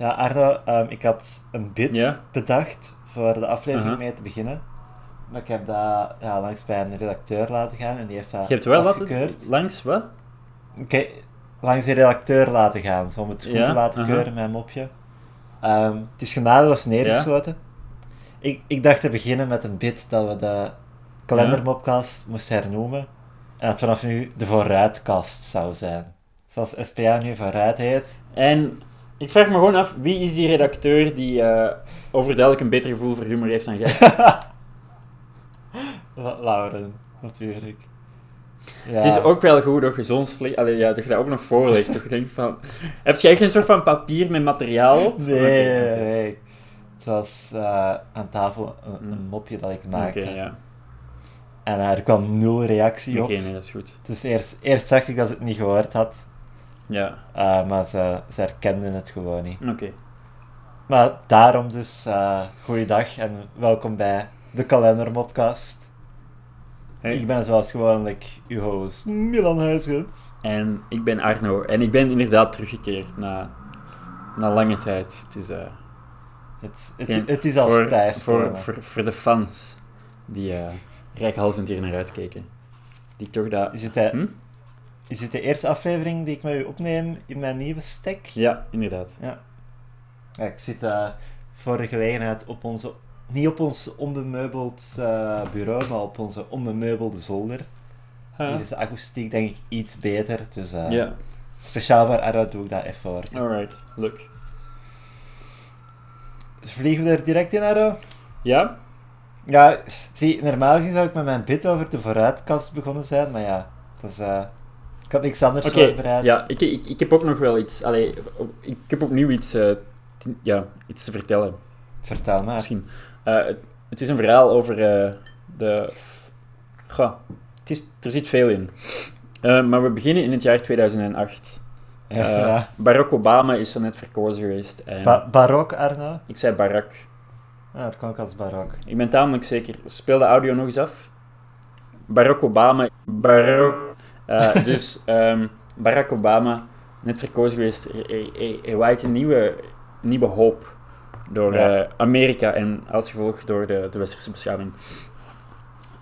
Ja, Arno, ehm, ik had een Ja? bedacht voor de aflevering mee te beginnen. Maar ik heb dat ja, langs bij een redacteur laten gaan en die heeft dat Je hebt wel wat afgekeurd. langs, wat? Oké, langs de redacteur laten gaan, zo om het goed Ja, te laten keuren, mijn mopje. Ehm, het is genadeloos neergeschoten. Ik, ik dacht te beginnen met een bid dat we de kalendermopcast moesten hernoemen. En dat vanaf nu de vooruitkast zou zijn. Zoals SPA nu vooruit heet. En ik vraag me gewoon af, wie is die redacteur die eh, overduidelijk een beter gevoel voor humor heeft dan jij? La- Lauren, natuurlijk. Ja. Het is ook wel goed dat je zo'n. Allee, ja, dat je dat ook nog voorlegt. Dat je denkt van... Heb jij echt een soort van papier met materiaal op? Nee, Oké, nee, oké. Het was eh, aan tafel een, een mopje dat ik Oké, maakte. ja. En er kwam nul reactie Oké, op. nee, dat is goed. Dus eerst, eerst zag ik dat ze het niet gehoord had. Ja, eh, maar ze, ze herkenden het gewoon niet. oké. Maar daarom dus, eh goeiedag en welkom bij de Kalendermopcast. Hey. Ik ben zoals gewoonlijk uw host, Milan Huisgens. En ik ben Arno. En ik ben inderdaad teruggekeerd na, na lange tijd. Het is... eh, Het, het, geen- het is als voor, thuis voor, voor, voor de fans die eh rijkhalsend hier naar uitkeken. Die toch dat... Is het, Hm? Is het de eerste aflevering die ik met u opneem in mijn nieuwe stek? Ja, inderdaad. Ja, ik zit eh, voor de gelegenheid op onze, niet op ons onbemeubeld eh, bureau, maar op onze onbemeubelde zolder. Hier is de akoestiek denk ik iets beter, dus eh, Ja, speciaal voor Arra doe ik dat even voor. alright. Leuk. Dus vliegen we er direct in, Arro? Ja? Ja, zie, normaal gezien zou ik met mijn bit over de vooruitkast begonnen zijn, maar ja, dat is, ik had niks anders Oké, voorbereid. ja, ik, ik, ik heb ook nog wel iets... Allee, ik heb opnieuw iets, eh, te- ja, iets te vertellen. Vertel maar. Misschien. Eh, het, het is een verhaal over eh, de... Goh, het is, er zit veel in. Maar we beginnen in het jaar 2008. Ja. Barack Obama is zo net verkozen geweest. En Ba- Arno? ik zei Barack. Ja, dat kan ook als barok. Ik ben tamelijk zeker. Speel de audio nog eens af. Barack Obama. Barack. Eh, dus ehm, Barack Obama, net verkozen geweest, hij, hij- hij, hij waait een nieuwe, nieuwe hoop door Ja. eh, Amerika en als gevolg door de, de westerse beschaving.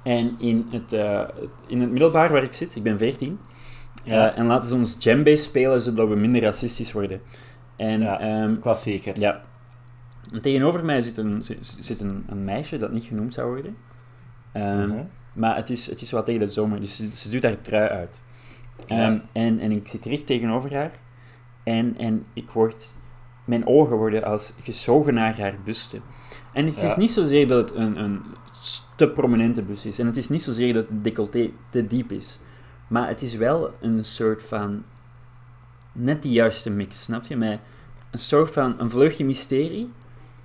En in het, eh, in het middelbaar waar ik zit, ik ben 14, eh, Ja. en laten ze ons djembe spelen zodat we minder racistisch worden. En Ja. Klassieker. ja. En tegenover mij zit een, zit, zit een, een meisje dat niet genoemd zou worden. Ehm, Mhm. Maar het is, het is wat tegen de zomer, dus ze, ze doet haar trui uit. Ehm, en, en ik zit recht tegenover haar. En, en ik word... Mijn ogen worden als gezogen naar haar buste. En het is niet zozeer dat het een, een te prominente bus is. En het is niet zozeer dat het decolleté te diep is. Maar het is wel een soort van... Net die juiste mix, snap je? Met een soort van een vleugje mysterie.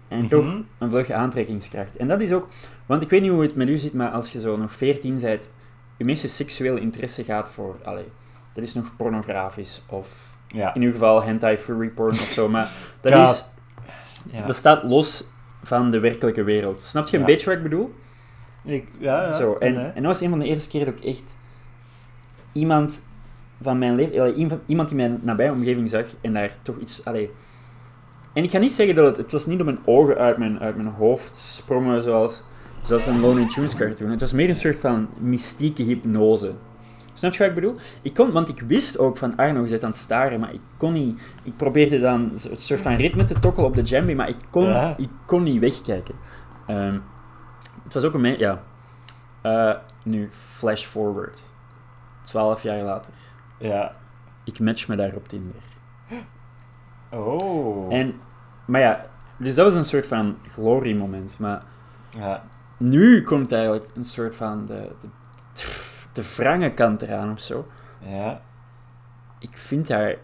En toch een vleugje aantrekkingskracht. En dat is ook... Want ik weet niet hoe het met u zit, maar als je zo nog 14 bent, je meeste seksuele interesse gaat voor... Allee, dat is nog pornografisch. Of Ja. in uw geval hentai furry porn of zo. Maar dat, God. is, ja. dat staat los van de werkelijke wereld. Snap je een Ja. beetje wat ik bedoel? Ik, ja, ja. Zo, en, nee. en dat was een van de eerste keer dat ik echt iemand van mijn leven, iemand, iemand in mijn nabije omgeving zag en daar toch iets, allee. En ik ga niet zeggen dat het, het was niet dat mijn ogen uit mijn, uit mijn hoofd sprongen zoals, zoals een Looney Tunes cartoon. Het was meer een soort van mystieke hypnose. Snap je wat ik bedoel? Ik kon, want ik wist ook van Arno, je zit aan het staren, maar ik kon niet. Ik probeerde dan een soort van ritme te tokkelen op de djembe, maar ik kon, Ja. ik kon niet wegkijken. Ehm, het was ook een ja. Eh, nu, flash forward. Twaalf jaar later. Ja. Ik match me daar op Tinder. Oh. En, maar ja, dus dat was een soort van gloriemoment. Maar Ja. nu komt eigenlijk een soort van de, de, de wrange kant eraan of zo. Ja. Ik vind haar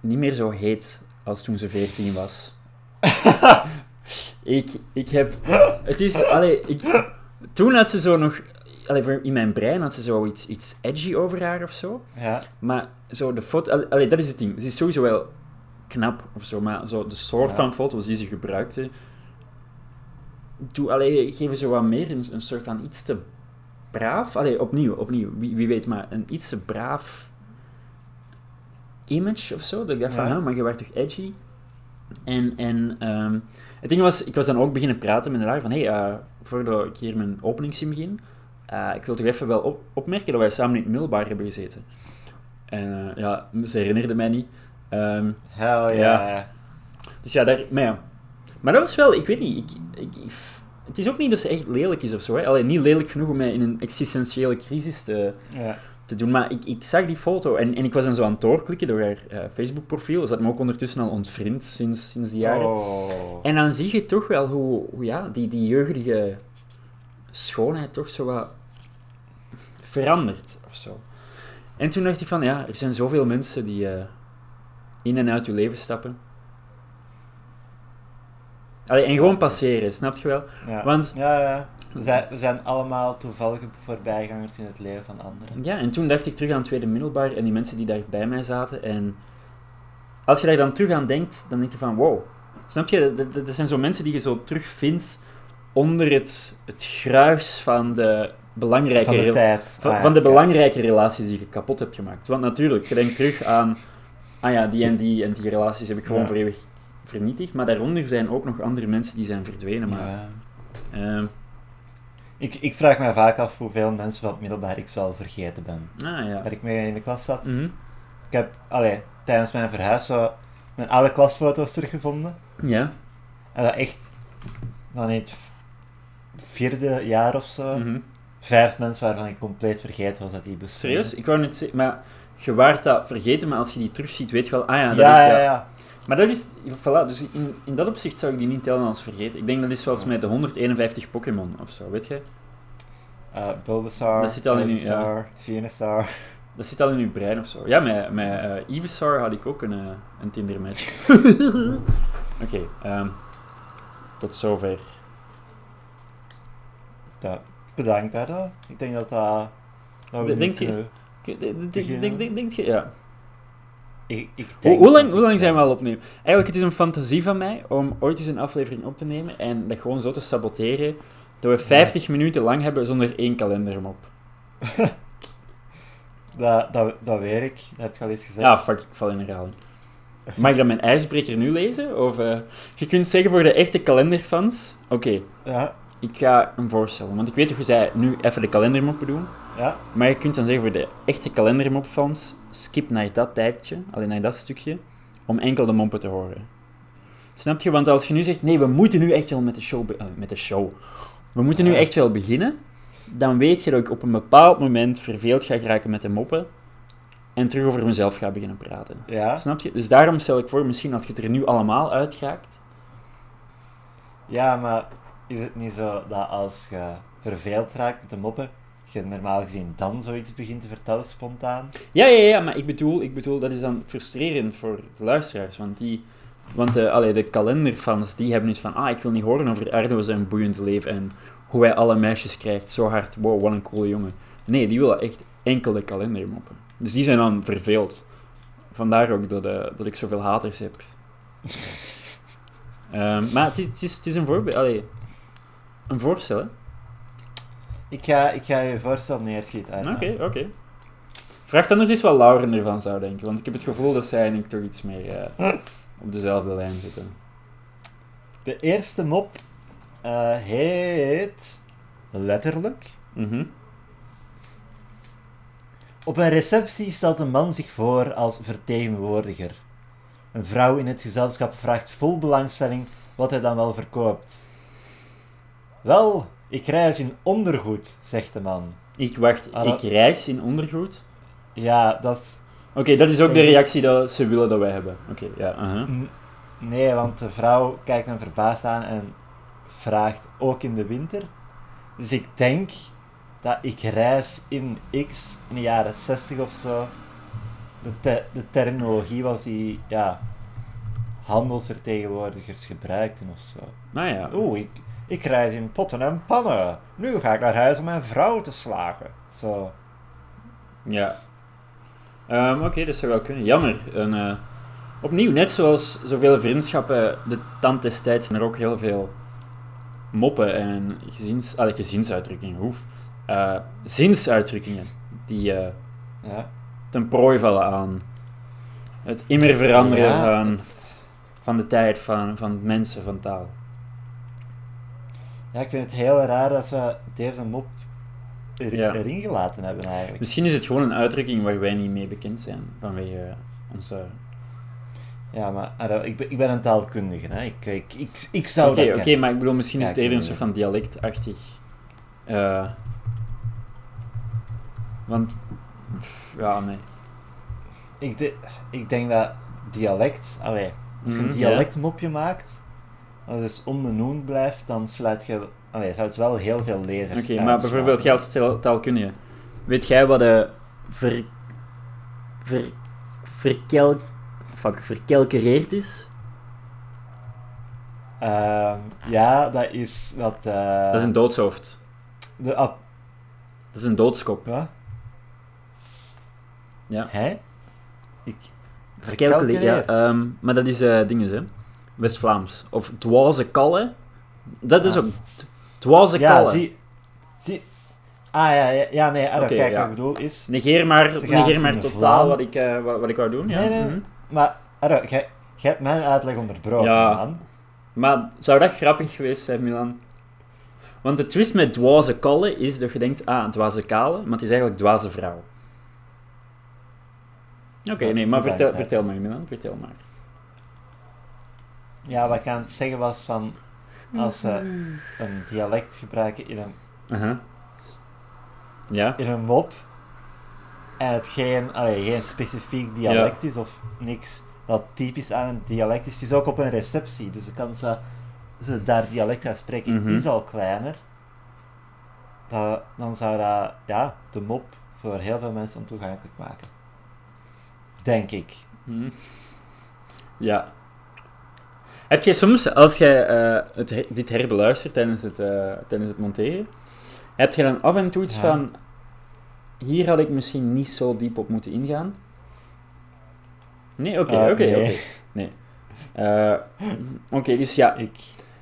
niet meer zo heet als toen ze 14 was. ik, ik heb... Het is... Allee, ik, toen had ze zo nog... Allee, in mijn brein had ze zo iets, iets edgy over haar of zo. Ja. Maar zo de foto... Allee, allee, dat is het ding. Ze is sowieso wel knap of zo, maar zo de soort Ja. van foto's die ze gebruikte... Doe, allee, geven ze wat meer een, een soort van iets te braaf... Allee, opnieuw, opnieuw. Wie, wie weet, maar een iets te braaf image of zo. Dat ik dacht van, Ja. huh, maar je werd toch edgy? En, en ehm, het ding was, ik was dan ook beginnen praten met haar van, hé, hey, uh, voordat ik hier mijn openingszin begin, uh, ik wil toch even wel op, opmerken dat wij samen in het middelbaar hebben gezeten. En uh, ja, ze herinnerde mij niet. Um, Hell ja. Dus ja, daar, maar ja. Maar dat was wel, ik weet niet, ik, ik, ik het is ook niet dat ze echt lelijk is of zo. Hè. Allee, niet lelijk genoeg om mij in een existentiële crisis te, ja. te doen. Maar ik, ik zag die foto en, en ik was dan zo aan het doorklikken door haar uh, Facebook-profiel. Ze had me ook ondertussen al ontvriend sinds, sinds die jaren. Oh. En dan zie je toch wel hoe, hoe ja, die, die jeugdige schoonheid toch zo wat verandert of zo. En toen dacht ik van, ja, er zijn zoveel mensen die uh, in en uit je leven stappen. Allee, en gewoon passeren, snap je wel? Ja. Want, ja, ja. We zijn, allemaal toevallige voorbijgangers in het leven van anderen. Ja, en toen dacht ik terug aan het tweede middelbaar en die mensen die daar bij mij zaten. En als je daar dan terug aan denkt, dan denk je van wow. Snap je? Dat zijn zo mensen die je zo terugvindt onder het, het gruis van de belangrijke, van de, tijd. van, ah, van de belangrijke relaties die je kapot hebt gemaakt. Want natuurlijk, je denkt terug aan, ah ja, die en die en die relaties heb ik gewoon Ja. voor eeuwig vernietigd. Maar daaronder zijn ook nog andere mensen die zijn verdwenen. Maar, Ja. ehm, Ik, ik vraag me vaak af hoeveel mensen van het middelbaar ik wel vergeten ben. ah ja. Waar ik mee in de klas zat. Mhm. Ik heb allee, tijdens mijn verhuis zo mijn oude klasfoto's teruggevonden. Ja. En dat echt, dan in het vierde jaar of zo, mhm. vijf mensen waarvan ik compleet vergeten was dat die bestonden. Serieus? Ik wou net zeggen, maar je waart dat vergeten, maar als je die terugziet, weet je wel, ah ja, dat ja, is... ja. Ja. Maar dat is, voilà, dus in, in dat opzicht zou ik die niet tellen als vergeten. Ik denk dat is zoals met de 151 Pokémon of zo, weet je? Eh, Bulbasaur, Dat zit al in uw- ja. Venusaur. Dat zit al in je brein of zo. Ja, met, met eh Ivysaur had ik ook een, eh, een Tinder-match. Oké, ehm, tot zover. Bedankt daardoor. Ik denk dat dat... dat we denkt je- Denk je, ja. Ik, ik Hoe, denk hoe lang, hoe lang ik- zijn we al opnieuw? Eigenlijk, het is een fantasie van mij om ooit eens een aflevering op te nemen en dat gewoon zo te saboteren dat we 50 minuten lang hebben zonder één kalendermop. Dat, dat, dat weet ik, dat heb je al eens gezegd. Ja, fuck, ik val in herhaling. Mag ik dan mijn ijsbreker nu lezen? Of, eh, je kunt zeggen voor de echte kalenderfans... Oké, Ja, ik ga hem voorstellen. Want ik weet dat je zei nu even de kalendermoppen doen. Ja. Maar je kunt dan zeggen voor de echte kalendermopfans... Skip naar dat tijdje, alleen naar dat stukje, om enkel de moppen te horen. Snap je? Want als je nu zegt, nee, we moeten nu echt wel met de show... eh, met de show. We moeten nu echt wel beginnen. Dan weet je dat ik op een bepaald moment verveeld ga geraken met de moppen. En terug over mezelf ga beginnen praten. Ja, Snap je? Dus daarom stel ik voor, misschien als je het er nu allemaal uitgaakt. ja, maar is het niet zo dat als je verveeld raakt met de moppen, je normaal gezien dan zoiets begint te vertellen spontaan? Ja, ja, ja, maar ik bedoel, ik bedoel, dat is dan frustrerend voor de luisteraars. Want, die, want de, allee, de kalenderfans, die hebben iets van, ah, ik wil niet horen over Ardo zijn boeiend leven en hoe hij alle meisjes krijgt, zo hard, wow, wat een coole jongen. Nee, die willen echt enkel de kalendermoppen. Dus die zijn dan verveeld. Vandaar ook dat, eh, dat ik zoveel haters heb. Ehm, maar het is, het, is, het is een voorbeeld, allee, een voorstel, hè? Ik ga, ik ga je voorstel neerschieten. Oké, oké. Vraag dan eens wat Lauren ervan zou denken, want ik heb het gevoel dat zij en ik toch iets meer eh, op dezelfde lijn zitten. De eerste mop eh, heet letterlijk. Mhm. Op een receptie stelt een man zich voor als vertegenwoordiger. Een vrouw in het gezelschap vraagt vol belangstelling wat hij dan wel verkoopt. Wel, ik reis in ondergoed, zegt de man. Ik wacht, Ah, dat- ik reis in ondergoed. Ja, dat is... Oké, dat is ook de reactie dat ze willen dat wij hebben. Oké, ja. N- Nee, want de vrouw kijkt hem verbaasd aan en vraagt ook in de winter. Dus ik denk dat ik reis in X in de jaren 60 of zo. De, te- de terminologie was die ja, handelsvertegenwoordigers gebruikten of zo. Nou ja. Oeh, ik, ik reis in potten en pannen. Nu ga ik naar huis om mijn vrouw te slagen. Zo. Ja. Ehm, Oké, dat zou wel kunnen. Jammer. Eh, opnieuw, net zoals zoveel vriendschappen, de tand des tijds, zijn er ook heel veel moppen en gezins, allee, gezinsuitdrukkingen. Oef. Eh, zinsuitdrukkingen die eh, Ja. ten prooi vallen aan het immer veranderen Ja. van... van de tijd van, van mensen, van taal. Ja, ik vind het heel raar dat ze deze mop er, Ja. erin gelaten hebben eigenlijk. Misschien is het gewoon een uitdrukking waar wij niet mee bekend zijn, vanwege onze... Ja, maar Arro, ik, ben, ik ben een taalkundige, hè. Ik, ik, ik, ik zou Oké, dat oké, kennen. maar ik bedoel, misschien is het eerder een soort van dialectachtig. eh want, pff, ja, nee. Ik, de- ik denk dat dialect... Allee, als je een ja. dialectmopje maakt, als het onbenoemd blijft, dan sluit je... Allee, zou het wel heel veel lezers Oké, maar bijvoorbeeld jij als taal- taalkundige, weet jij wat de ver, ver, verkel, fuck, verkelkereerd is? Ehm, ja, dat is wat... eh, Dat is een doodshoofd. De ap... Dat is een doodskop. Wat? Ja. Hè? Ik... Verkelkereerd, ja. Ehm, maar dat is eh dingen, hè. West-Vlaams. Of dwaze kalle. Dat is Ah. ook... Dwaze Ja, kalle. zie... zie... Ah, ja, ja, ja nee, Arro, Oké, kijk, ja. wat ik bedoel is... Negeer maar, negeer maar totaal Vlaam- wat ik, eh, wat, wat ik wou doen. Ja. Nee, nee. Mhm. Maar, Arro, jij hebt mijn uitleg onderbroken, Ja. man. Maar zou dat grappig geweest zijn, Milan? Want de twist met dwaze kalle is dat je denkt, ah, dwaze kale, maar het is eigenlijk dwaze vrouw. Oké, nee, maar vertel, vertel maar, Milan, vertel maar. Ja, wat ik aan het zeggen was van... Als ze een dialect gebruiken in een, Aha. Ja? in een mop, en het geen, allee, geen specifiek dialect is, of niks dat typisch aan een dialect is. Het is ook op een receptie, dus de kans dat ze daar dialect gaan spreken Mhm. is al kleiner. Dat, dan zou dat ja, de mop voor heel veel mensen ontoegankelijk maken. Denk ik. Hm. Ja. Heb jij soms, als jij eh, het, dit herbeluistert tijdens het, eh, tijdens het monteren, heb je dan af en toe iets Ja. van, hier had ik misschien niet zo diep op moeten ingaan? Nee? Oké, Eh, oké, nee. oké. Nee. Eh, Oké, dus ja. Ik,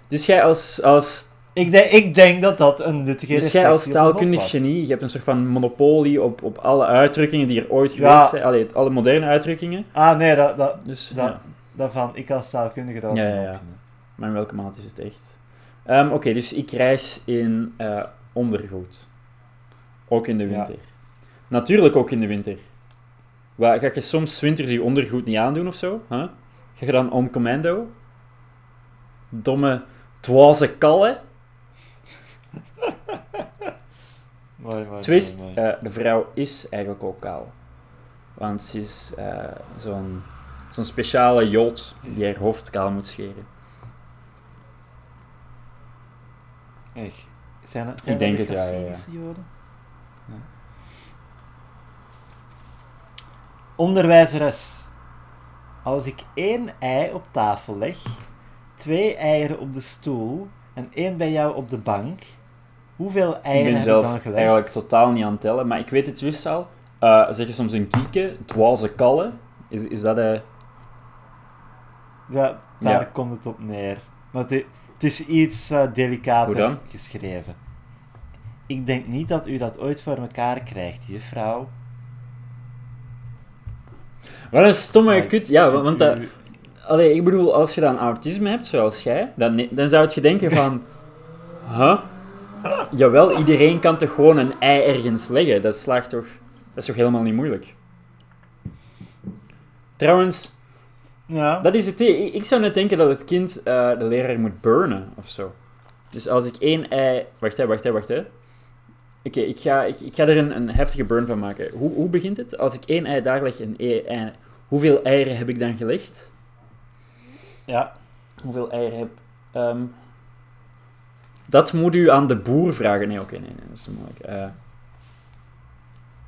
Dus jij als, als, ik, denk, ik denk dat dat een nuttige dus jij als taalkundig genie, je hebt een soort van monopolie op, op alle uitdrukkingen die er ooit Ja. geweest zijn, allee, alle moderne uitdrukkingen. Ah, nee, dat, dat, Dus, dat, ja. Daarvan, ik als taalkundige dat was Ja, ja. Maar in welke maat is het echt? Ehm, Oké, dus ik reis in eh, ondergoed. Ook in de Ja. winter. Natuurlijk ook in de winter. Waar, ga je soms winters je ondergoed niet aandoen of zo? Huh? Ga je dan on commando? Domme dwaze kallen? Mooi, mooi, Twist, mooi, mooi. eh, de vrouw is eigenlijk ook kaal. Want ze is eh, zo'n zo'n speciale jood die haar hoofd kaal moet scheren. Echt. Zijn het, zijn Ik denk het, ja, ja, Joden? Ja. Onderwijzeres. Als ik één ei op tafel leg, twee eieren op de stoel en één bij jou op de bank, hoeveel Ik eieren ben heb ik dan gelegd? eigenlijk totaal niet aan het tellen, maar ik weet het twist al. Eh, zeg je soms een kieke, dwaze kallen? Is, is dat eh Ja, daar Ja. komt het op neer. Maar het, is iets eh, delicater geschreven. Ik denk niet dat u dat ooit voor elkaar krijgt, juffrouw. Wat een stomme kut. Ja, want dat, u- allee, ik bedoel, als je dan autisme hebt, zoals jij, dan, dan zou je denken van... Huh? Jawel, iedereen kan toch gewoon een ei ergens leggen? Dat slaagt toch... Dat is toch helemaal niet moeilijk? Trouwens, Ja. dat is het idee. Ik, zou net denken dat het kind eh, de leraar moet burnen, of zo. Dus als ik één ei... Wacht, hè, wacht, hè, wacht, hè. Oké, ik, ga, ik, ik ga er een, een heftige burn van maken. Hoe, hoe begint het? Als ik één ei daar leg en één ei... Hoeveel eieren heb ik dan gelegd? ja. Hoeveel eieren heb... ehm, dat moet u aan de boer vragen. Nee, oké, nee, nee, dat is te moeilijk. Eh,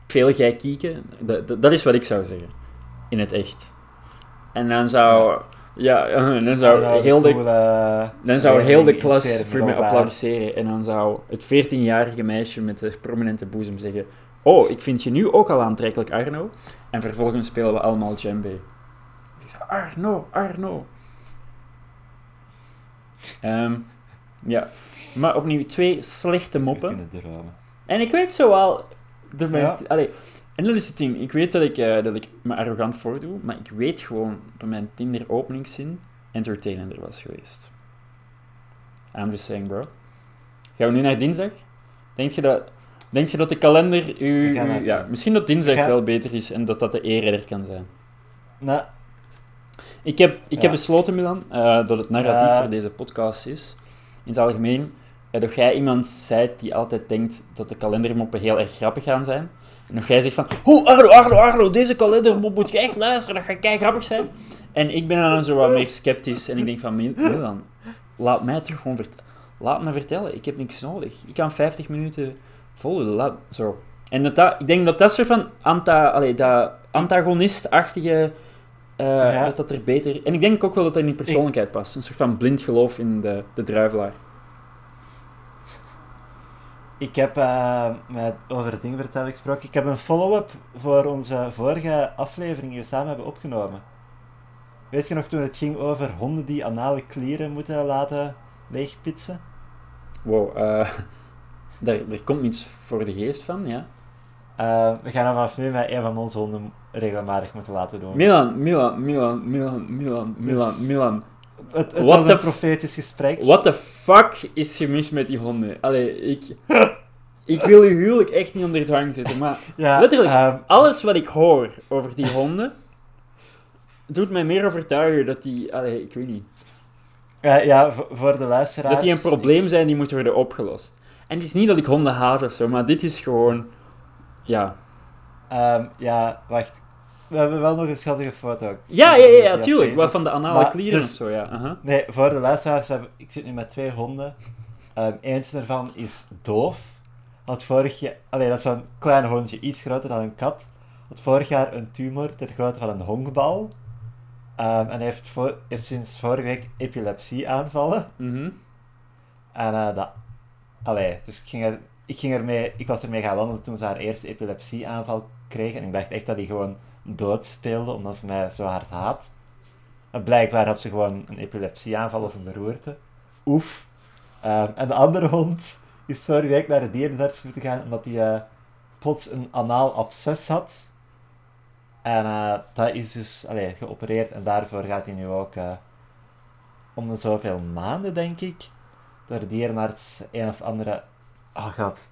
veel gij kieken? Dat, dat, dat is wat ik zou zeggen. In het echt. En dan zou... Ja, dan zou heel de... eh, Dan zou eh, heel de klas voor mij applaudisseren. En dan zou het 14-jarige meisje met de prominente boezem zeggen... Oh, ik vind je nu ook al aantrekkelijk, Arno. En vervolgens spelen we allemaal djembe. Ik zeg, Arno, Arno. Ehm, ja. Maar opnieuw, twee slechte moppen. En ik weet zo wel... De Ja. allee, en dat is het ding. Ik weet dat ik, eh, dat ik me arrogant voordoe. Maar ik weet gewoon door mijn Tinder-openingszin entertainender was geweest. I'm just saying, bro. Gaan we nu naar dinsdag? Denk je dat, denk je dat de kalender u... Ja, misschien dat dinsdag wel beter is en dat dat de eerder kan zijn. Nou, Ik heb, ik Ja. heb besloten, Milan, eh, dat het narratief Ja. voor deze podcast is, in het algemeen, eh, dat jij iemand zijt die altijd denkt dat de kalendermoppen heel erg grappig gaan zijn. En nog jij zegt van, hoe Arno, Arno, Arno, deze kalendermop moet je echt luisteren, dat gaat kei grappig zijn. En ik ben dan zo wat meer sceptisch en ik denk van, Milan, laat mij toch gewoon vertellen. Laat me vertellen, ik heb niks nodig. Ik kan 50 minuten laat, zo. En dat, dat, ik denk dat dat soort van anta, allee, dat antagonist-achtige, Ja. dat dat er beter... En ik denk ook wel dat dat in die persoonlijkheid past. Een soort van blind geloof in de, de druivelaar. Ik heb eh, met over het ding vertellen gesproken. Ik heb een follow-up voor onze vorige aflevering die we samen hebben opgenomen. Weet je nog toen het ging over honden die anale klieren moeten laten leegpitsen? Wow, eh daar, er komt niets voor de geest van, ja. Eh, we gaan dat vanaf nu met een van onze honden regelmatig moeten laten doen. Milan, Milan, Milan, Milan, Milan, Milan, Milan. Het het was een profetisch gesprek. What the fuck is gemist met die honden? Allee, ik... Ik wil je huwelijk echt niet onder dwang zetten, maar Ja, Letterlijk. ehm, alles wat ik hoor over die honden, doet mij meer overtuigen dat die... Allee, ik weet niet. ja, ja, voor- de luisteraars. Dat die een probleem zijn die moet worden opgelost. En het is niet dat ik honden haat of zo, maar dit is gewoon... Ja. Ehm, ja, wacht. We hebben wel nog een schattige foto. Ja, ja, ja, ja, tuurlijk. Wat van de anale Maar, klieren dus- of zo, ja. Nee, voor de luisteraars, ik zit nu met twee honden. Ehm eentje daarvan is doof. Had vorig jaar, allee, dat is zo'n klein hondje, iets groter dan een kat. Had vorig jaar een tumor ter grootte van een honkbal. Ehm, en heeft, voor, heeft sinds vorige week epilepsieaanvallen. Mhm. En eh, dat, allee, dus ik ging, er, ik ging ermee, ik was ermee gaan wandelen toen ze haar eerste epilepsieaanval kreeg. En ik dacht echt dat hij gewoon dood speelde, omdat ze mij zo hard haat. Blijkbaar had ze gewoon een epilepsieaanval of een beroerte. Oef. Ehm, en de andere hond is vorige week naar de dierenarts moeten gaan, omdat hij eh, plots een anaal absces had. En eh, dat is dus allee, geopereerd en daarvoor gaat hij nu ook eh, om de zoveel maanden, denk ik, door de dierenarts een of andere, oh god,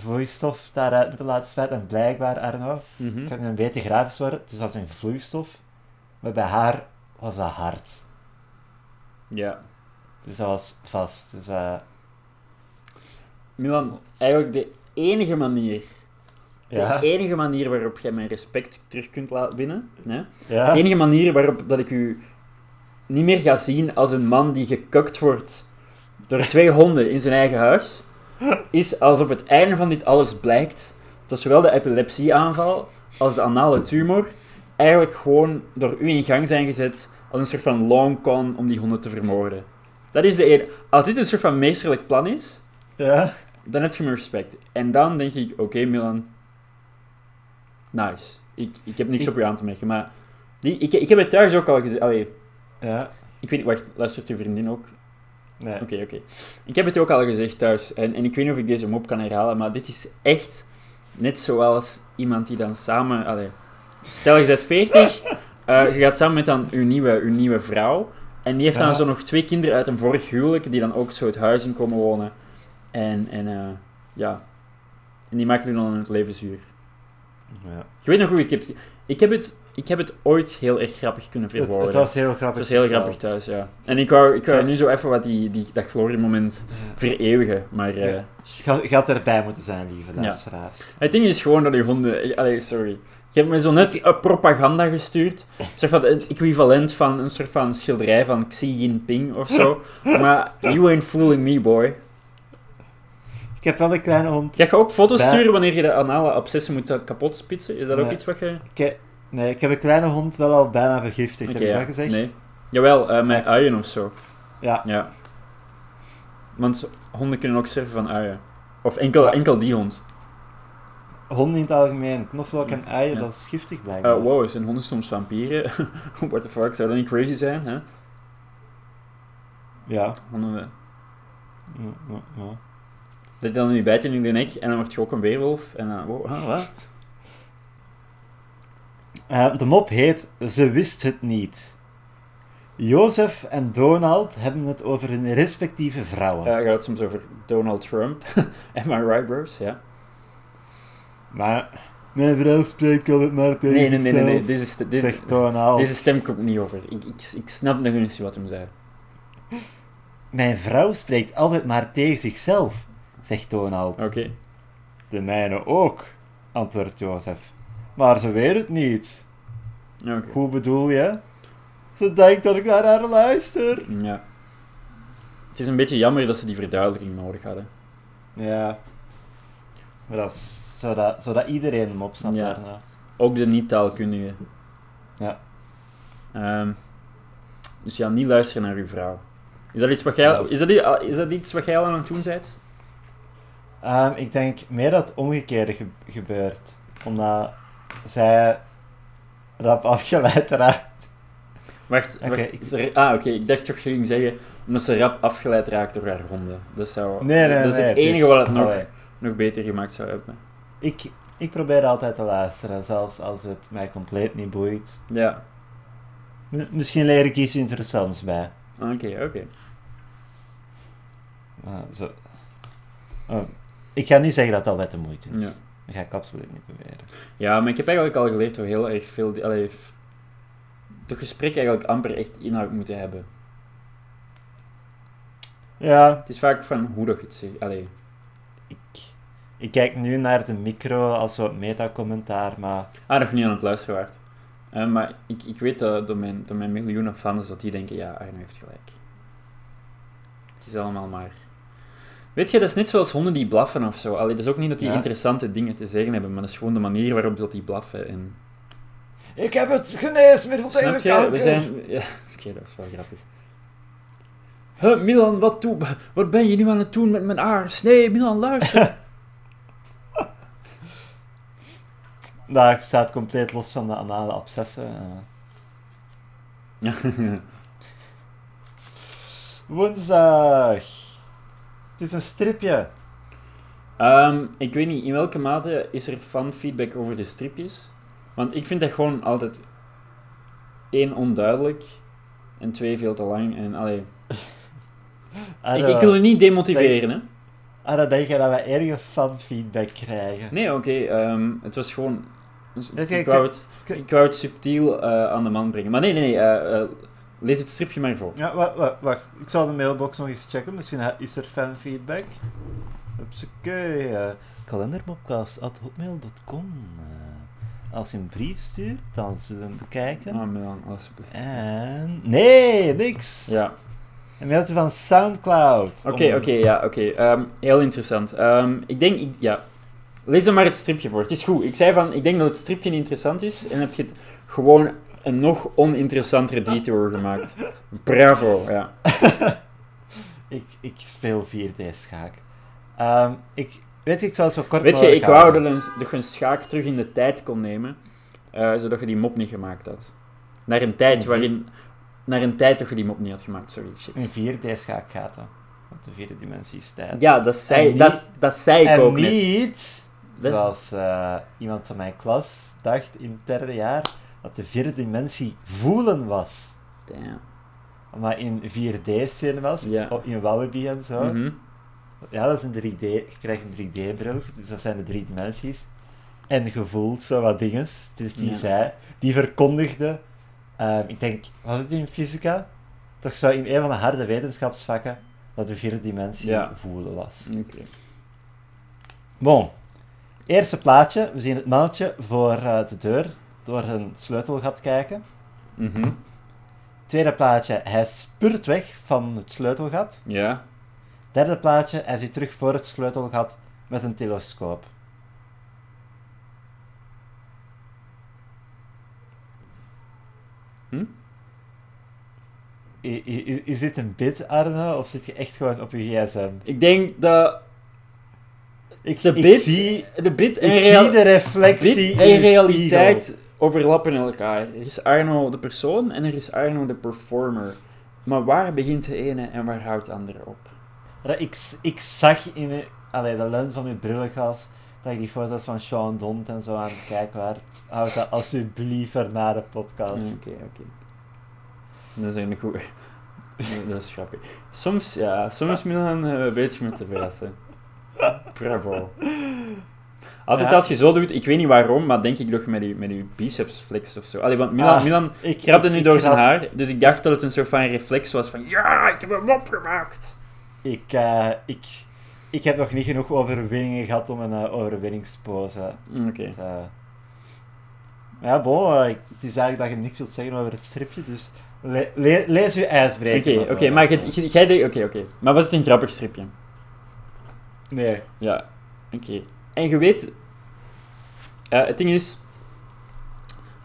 vloeistof daaruit moeten laten spuiten. En blijkbaar, Arno, Mhm. ik ga nu een beetje grafisch worden, het is als een vloeistof, maar bij haar was dat hard. Ja. Dus dat was vast. Dus eh, Milan, eigenlijk de enige manier... ja. De enige manier waarop jij mijn respect terug kunt laten winnen... Hè? ja. De enige manier waarop dat ik u niet meer ga zien als een man die gekukt wordt door twee honden in zijn eigen huis, is als op het einde van dit alles blijkt dat zowel de epilepsieaanval als de anale tumor eigenlijk gewoon door u in gang zijn gezet als een soort van long con om die honden te vermoorden. Dat is de ene. Als dit een soort van meesterlijk plan is, ja. dan heb je mijn respect. En dan denk ik, oké Milan, nice. Ik, ik heb niks Ik- op u aan te merken, maar die, ik, ik heb het thuis ook al gezegd. Allee, Ja. ik weet niet, wacht, luistert uw vriendin ook? Nee. Oké, oké. Ik heb het ook al gezegd thuis, en, en ik weet niet of ik deze mop kan herhalen, maar dit is echt net zoals iemand die dan samen... Allee, stel je bent 40, eh, je gaat samen met dan uw nieuwe, uw nieuwe vrouw, en die heeft dan Ja. zo nog twee kinderen uit een vorig huwelijk, die dan ook zo het huis in komen wonen. En, en eh, ja, en die maken dan het leven zuur. Ja. Je weet nog hoe ik heb... Ik heb het, ik heb het ooit heel erg grappig kunnen Het, verwoorden. het was heel grappig. Het was heel grappig thuis, ja. En ik wou, ik wou Ja. nu zo even wat die, die, dat gloriemoment vereeuwigen, maar... eh, Ja. Je had- je had erbij moeten zijn, lieve Ja. luisteraars. Het ding is gewoon dat die honden... Allee, sorry. Je hebt me zo net eh, propaganda gestuurd. Een soort van het equivalent van een soort van schilderij van Xi Jinping of zo. Maar you ain't fooling me, boy. Ik heb wel een kleine hond. Ga je ook foto's Ja. sturen wanneer je de anale abscessen moet eh, kapot spitsen? Is dat ook iets wat je... Ik nee, ik heb een kleine hond wel al bijna vergiftigd. Heb je ja. dat gezegd? Nee. Jawel, eh, met Nee. uien of zo. Ja. Ja. Want honden kunnen ook sterven van uien. Of enkel, Ja. enkel die hond. Honden in het algemeen. Knoflook en uien, Ja. dat is giftig blijkbaar. Eh wow, zijn honden soms vampieren? What the fuck, zou dat niet crazy zijn? Hè? Ja. Honden, eh, Ja, ja, dat dan nu bijt in je nek en dan word je ook een weerwolf. En dan, wow, ah, wat? Eh, de mop heet Ze wist het niet. Jozef en Donald hebben het over hun respectieve vrouwen. Ja, gaat het soms over Donald Trump. I right, bros? Ja. Maar mijn vrouw spreekt altijd maar tegen Nee, nee, nee, nee. nee. zichzelf, st- deze, zegt Donald. deze stem komt niet over. Ik, ik, ik snap nog eens wat hem zei. Mijn vrouw spreekt altijd maar tegen zichzelf, zegt Donald. Oké. De mijne ook, antwoordt Jozef. Maar ze weet het niet. Oké. Hoe bedoel je? Ze denkt dat ik naar haar luister. Ja. Het is een beetje jammer dat ze die verduidelijking nodig hadden. Ja. Maar dat is, zodat, zodat iedereen hem opsnapt Ja. daarna. Ook de niet-taalkundigen. Ja. Ehm, dus ja, niet luisteren naar uw vrouw. Is dat iets wat jij, is- dat, is dat iets wat jij al aan het doen bent? Ehm, ik denk meer dat het omgekeerde ge- gebeurt. Omdat zij rap afgeleid raakt. Wacht, Oké, wacht. ik- Ah, oké. Ik dacht toch ging zeggen omdat ze rap afgeleid raakt door haar honden. Dat, zou, Nee, nee, dat is nee. het enige is- wat het nog, allee, nog beter gemaakt zou hebben. ik, ik probeer altijd te luisteren, zelfs als het mij compleet niet boeit. Ja, M- misschien leer ik iets interessants bij. oké, oké. Maar zo. Oh, ik ga niet zeggen dat dat altijd de moeite is. Ja. Dat ga ik absoluut niet beweren. Ja, maar ik heb eigenlijk al geleerd hoe heel erg veel... die- Allee, het gesprek eigenlijk amper echt inhoud moeten hebben. Ja, Het is vaak van hoe dat je het zegt. Allee, ik, ik kijk nu naar de micro als soort metacommentaar, maar ah, nog niet aan het luisteren waard. Eh, maar ik, ik weet dat door mijn, door mijn miljoenen fans dat die denken, ja, Arno heeft gelijk. Het is allemaal maar... Weet je, dat is net zoals honden die blaffen of zo. Allee, dat is ook niet dat die Ja. interessante dingen te zeggen hebben, maar dat is gewoon de manier waarop dat die blaffen. En... ik heb het geneesmiddel Snap tegen je? kanker. We zijn... Ja, oké, dat is wel grappig. Huh, Milan, wat, doe, wat ben je nu aan het doen met mijn aars? Nee, Milan, luister. Dat staat compleet los van de anale abscessen. eh. Woensdag. Het is een stripje. Ehm, ik weet niet, in welke mate is er fanfeedback over de stripjes? Want ik vind dat gewoon altijd één onduidelijk en twee veel te lang. En, allee, ik, ik wil je niet demotiveren, hè? Ah, dan denk je dat we erge fanfeedback krijgen. Nee, oké, ehm, het was gewoon... dus Weet je, ik, ik- wou het, ik- ik wou het subtiel eh, aan de man brengen. Maar nee, nee, nee, eh, eh, lees het stripje maar voor. Ja, wacht, wacht. Ik zal de mailbox nog eens checken. Misschien is er fanfeedback. Hupsakee. eh kalendermopcast.hotmail.com eh, Als je een brief stuurt, dan zullen we hem bekijken. Ah, Milan, alsjeblieft. En... Nee, niks. Ja, Een mailtje van Soundcloud. oké, oké, ja, oké. Ehm, heel interessant. Ehm, ik denk, ik- ja... Lees dan maar het stripje voor. Het is goed. Ik zei van, ik denk dat het stripje interessant is. En heb je het gewoon een nog oninteressantere detour gemaakt. Bravo, ja. Ik, ik speel 4D-schaak. Ehm, ik, weet je, ik zal zo kort Weet je, ik wou dat, een, dat een schaak terug in de tijd kon nemen. eh, zodat je die mop niet gemaakt had. Naar een tijd waarin... Naar een tijd dat je die mop niet had gemaakt. Sorry, shit. In 4D-schaak gaat dat. Want de vierde dimensie is tijd. Ja, dat zei, niet- dat, dat zei ik ook niet, Dat- zoals eh, iemand van mijn klas dacht in het derde jaar, dat de vierde dimensie voelen was. Damn. Maar in 4D-scène was, Ja. op- in Wallaby en zo. Mhm. Ja, dat is een 3D, je krijgt een 3D-bril, dus dat zijn de drie dimensies. En je voelt zo wat dingen. Dus die zei, die verkondigde, ehm, ik denk, was het in fysica? Toch zo in een van de harde wetenschapsvakken, dat de vierde dimensie voelen was. Oké. Bon, eerste plaatje, we zien het mannetje voor eh, de deur door een sleutelgat kijken. Mhm. Tweede plaatje, hij spurt weg van het sleutelgat. Ja. Derde plaatje, hij zit terug voor het sleutelgat met een telescoop. Hm? I- Is dit een bit, Arne, of zit je echt gewoon op je gsm? Ik denk dat Ik, de ik zie, de bit en, ik zie de reflectie bit in en realiteit. Overlappen elkaar. Er is Arno de persoon en er is Arno de performer. Maar waar begint de ene en waar houdt de andere op? Ik, ik zag in de, allee, de lens van mijn brillenglas dat ik die foto's van Sean Dont en zo aan het kijken was. Houd dat alsjeblieft er na de podcast. Oké, oké. Dat is een goede... Dat is grappig. Soms, ja, soms Milan uh, weet je me te verrassen. Bravo. Altijd als je zo doet, ik weet niet waarom, maar denk ik toch met je, met je biceps flex of zo. Allee, want Milan, Ah, Milan ik- krabde ik- nu ik door zijn haar, dus ik dacht dat het een soort van reflex was van ja, ik heb hem opgemaakt. Ik, eh, ik, ik heb nog niet genoeg overwinningen gehad om een eh, overwinningspose Oké. te... Ja, bon, eh, het is eigenlijk dat je niks wilt zeggen over het stripje, dus le- le- lees je Oké, ijsbreker. oké, mevrouw. maar jij- denkt, oké, oké. Maar was het een grappig stripje? Nee. Ja, oké. En je weet, eh, het ding is,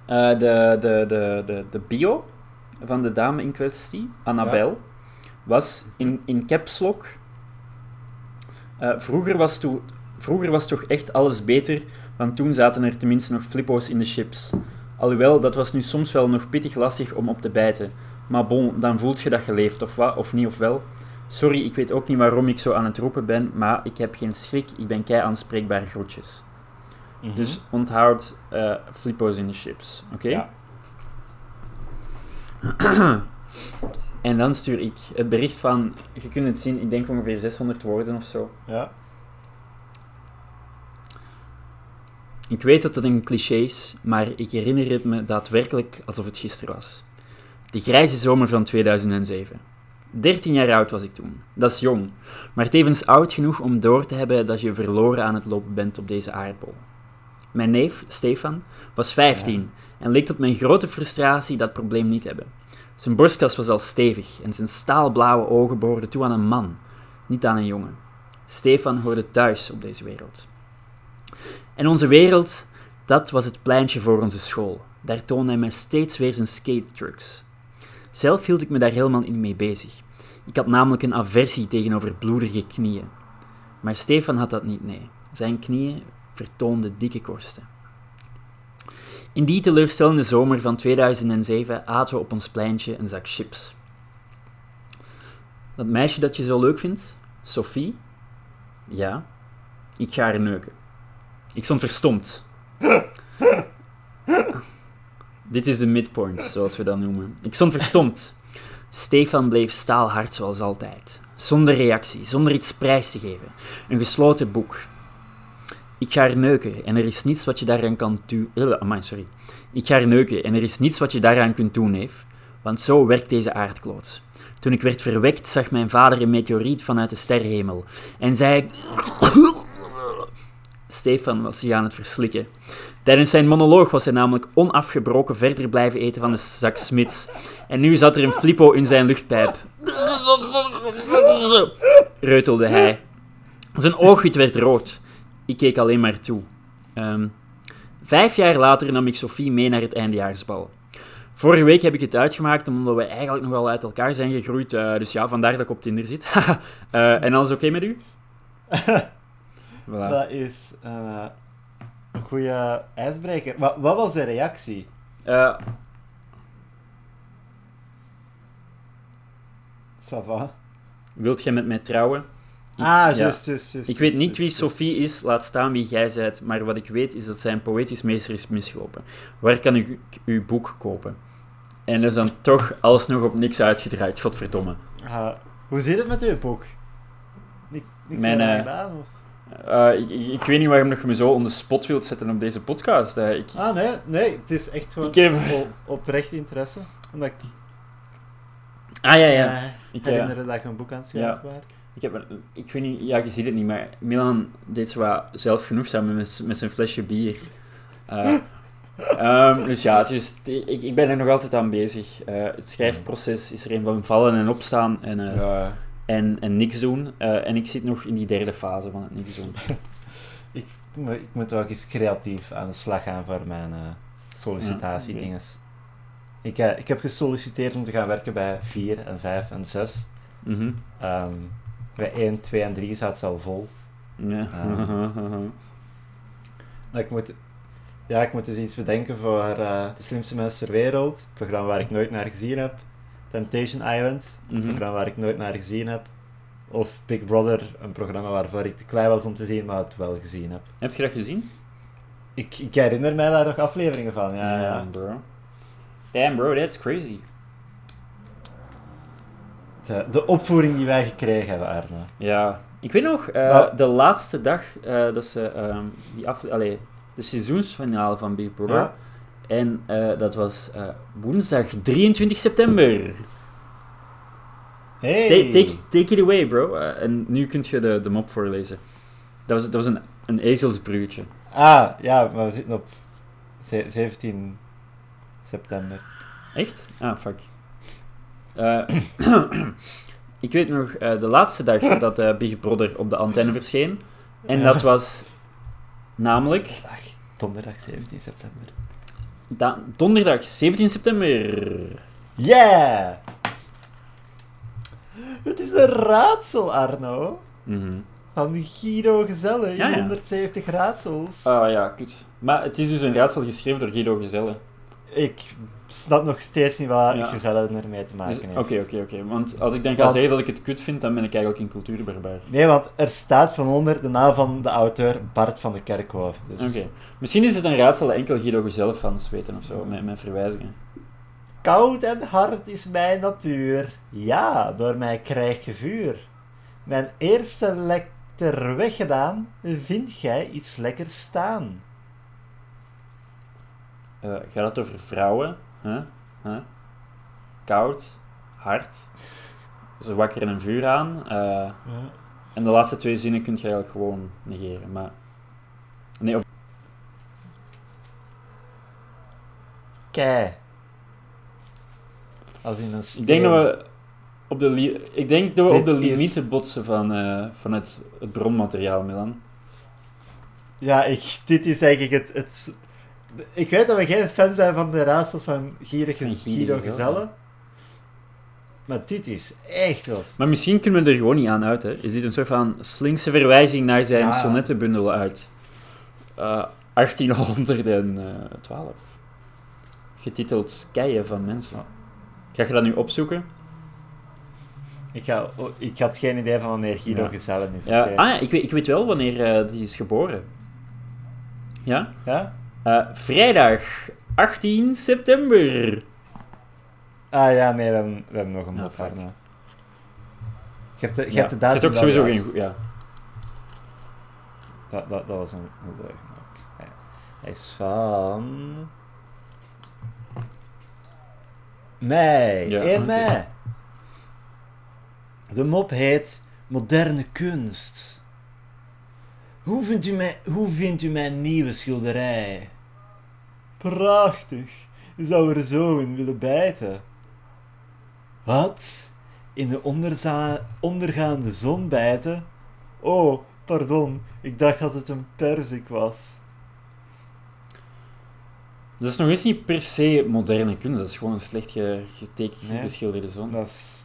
eh, de, de, de, de, de bio van de dame in kwestie, Annabel, was in, in caps lock. Eh, vroeger, was toe, vroeger was toch echt alles beter, want toen zaten er tenminste nog flippo's in de chips. Alhoewel, dat was nu soms wel nog pittig lastig om op te bijten. Maar bon, dan voelt je dat je leeft, of wat, of niet, of wel. Sorry, ik weet ook niet waarom ik zo aan het roepen ben, maar ik heb geen schrik, ik ben kei aanspreekbaar groetjes. Mhm. Dus onthoud eh flippo's in de chips, oké? Ja. En dan stuur ik het bericht van, je kunt het zien, ik denk ongeveer 600 woorden of zo. Ja. Ik weet dat het een cliché is, maar ik herinner het me daadwerkelijk alsof het gisteren was. De grijze zomer van 2007. 13 jaar oud was ik toen. Dat is jong, maar tevens oud genoeg om door te hebben dat je verloren aan het lopen bent op deze aardbol. Mijn neef, Stefan, was 15 en leek tot mijn grote frustratie dat probleem niet hebben. Zijn borstkas was al stevig en zijn staalblauwe ogen behoorden toe aan een man, niet aan een jongen. Stefan hoorde thuis op deze wereld. En onze wereld, dat was het pleintje voor onze school. Daar toonde hij mij steeds weer zijn skate trucks. Zelf hield ik me daar helemaal niet mee bezig. Ik had namelijk een aversie tegenover bloedige knieën. Maar Stefan had dat niet, nee. Zijn knieën vertoonden dikke korsten. In die teleurstellende zomer van 2007 aten we op ons pleintje een zak chips. Dat meisje dat je zo leuk vindt, Sophie? Ja, ik ga haar neuken. Ik stond verstomd. Dit is de midpoint, zoals we dat noemen. Ik stond verstomd. Stefan bleef staalhard zoals altijd. Zonder reactie, zonder iets prijs te geven. Een gesloten boek. Ik ga haar neuken en er is niets wat je daaraan kan doen. Amai, sorry. Ik ga haar neuken en er is niets wat je daaraan kunt doen, neef. Want zo werkt deze aardkloot. Toen ik werd verwekt, zag mijn vader een meteoriet vanuit de sterrenhemel. En zei... Stefan was zich aan het verslikken. Tijdens zijn monoloog was hij namelijk onafgebroken verder blijven eten van de zak Smits. En nu zat er een flippo in zijn luchtpijp. Reutelde hij. Zijn oogwit werd rood. Ik keek alleen maar toe. Ehm, vijf jaar later nam ik Sophie mee naar het eindejaarsbal. Vorige week heb ik het uitgemaakt omdat we eigenlijk nog wel uit elkaar zijn gegroeid. eh, dus ja, vandaar dat ik op Tinder zit. Eh, en alles oké met u? Voilà. Dat is eh, goede ijsbreker. Maar wat was de reactie? Eh, Ça va? wilt jij met mij trouwen? Ik- Ah, ja. juist, juist, juist. Ik weet niet wie. Sophie is, laat staan wie jij zijt, maar wat ik weet is dat zijn poëtisch meester is misgelopen. Waar kan ik uw boek kopen? En is dan toch alsnog op niks uitgedraaid, godverdomme. Ah, hoe zit het met uw boek? Niks, niks Mijn, eh, gedaan? Of? Eh, ik, ik, ik weet niet waarom dat je me zo onder spot wilt zetten op deze podcast. eh. ik, Ah, nee, nee, het is echt gewoon Ik heb- oprecht interesse. Omdat ik ah ja, ja. eh, Ik, eh, herinnerde dat je een boek aan het schrijven ja. was. ik, heb, ik weet niet, ja, je ziet het niet, maar Milan deed zo wat zelfgenoegzaam met, met zijn flesje bier. Eh, ehm, dus ja, het is, ik, ik ben er nog altijd aan bezig. Eh, het schrijfproces is er een van vallen en opstaan en, eh, Ja. En, en niks doen. Eh, en ik zit nog in die derde fase van het niks doen. Ik, moet- ik moet ook eens creatief aan de slag gaan voor mijn eh sollicitatiedinges. Ik, eh, ik heb gesolliciteerd om te gaan werken bij 4 en 5 en 6. Mhm. Ehm, bij 1, 2 en 3 staat het al vol. Ja. Maar ik moet, ja, ik moet dus iets bedenken voor De Slimste Mensen ter Wereld. Een programma waar ik nooit naar gezien heb. Temptation Island. Een Mhm. programma waar ik nooit naar gezien heb. Of Big Brother, een programma waarvoor ik te klein was om te zien, maar het wel gezien heb. Heb je dat gezien? Ik, ik herinner mij daar nog afleveringen van, ja. ja. bro. Damn, bro, that's crazy. de, de opvoering die wij gekregen hebben, Arno. Ja, ik weet nog, eh, de laatste dag, eh, dat ze ehm, die afle allee, de seizoensfinale van Big Brother. Ja. En eh, dat was eh, woensdag 23 september. Hey! Ta- Take, take it away, bro. Eh, en nu kun je de, de mop voorlezen. Dat was, dat was een, een ezelsbruggetje. Ah, ja, maar we zitten op ze- 17 september. Echt? Ah, fuck. Ik weet nog, de laatste dag dat Big Brother op de antenne verscheen. En dat was namelijk Dag, donderdag 17 september. Da- donderdag 17 september. Yeah! Het is een raadsel, Arno. Mhm. Van Guido Gezelle in Ja, ja. 170 raadsels. Ah ja, kut. Maar het is dus een raadsel geschreven door Guido Gezelle. Ik snap nog steeds niet wat Ja. Gezelle ermee te maken Dus- heeft. Oké, oké, oké. Want als ik dan ga Want- zeggen dat ik het kut vind, dan ben ik eigenlijk een cultuurbarbaar. Nee, want er staat van onder de naam van de auteur Bart van de Kerkhof. Dus. Oké. Misschien is het een raadsel dat enkel Guido Gezelle fans weten of zo, met, met verwijzingen. Koud en hard is mijn natuur. Ja, door mij krijg je vuur. Mijn eerste lekker weggedaan, vind jij iets lekkers staan. Eh, gaat het over vrouwen? Huh? Huh? Koud, hard, ze wakkeren een vuur aan. eh, en de laatste twee zinnen kun je eigenlijk gewoon negeren. Maar... Nee, of... Kei. Als in een Ik denk dat we op de, li- ik denk dat we op de is- limieten botsen van, eh, van het, het bronmateriaal, Milan. Ja, ik, dit is eigenlijk het, het... Ik weet dat we geen fan zijn van de raadsels van Guido, Van Guido Guido Gezelle. Gezelle. Maar dit is echt wel... Maar misschien kunnen we er gewoon niet aan uit. Hè. Is dit een soort van slinkse verwijzing naar zijn Ja. sonnettenbundel uit eh 1812? Getiteld Skeien van mensen. Ga je dat nu opzoeken? Ik, ga, oh, ik had geen idee van wanneer Guido Ja. Gezelle is. Ja, ah ja, ik weet, ik weet wel wanneer eh, die is geboren. Ja? Ja? Eh, vrijdag 18 september. Ah ja, nee, we hebben, we hebben nog een mop daarna. Je hebt de, je Ja, hebt de je datum hebt ook sowieso juist. geen... Ja. Dat, dat, dat was een. Ja. Hij is van... Mei. Ja, 1 oké. mei. De mop heet Moderne kunst. Hoe vindt u mijn, hoe vindt u mijn nieuwe schilderij? Prachtig. Je zou er zo in willen bijten. Wat? In de onderza- ondergaande zon bijten? Oh, pardon. Ik dacht dat het een perzik was. Dat is nog eens niet per se moderne kunst. Dat is gewoon een slecht ge- getekend, Nee. geschilderde zon. Dat is...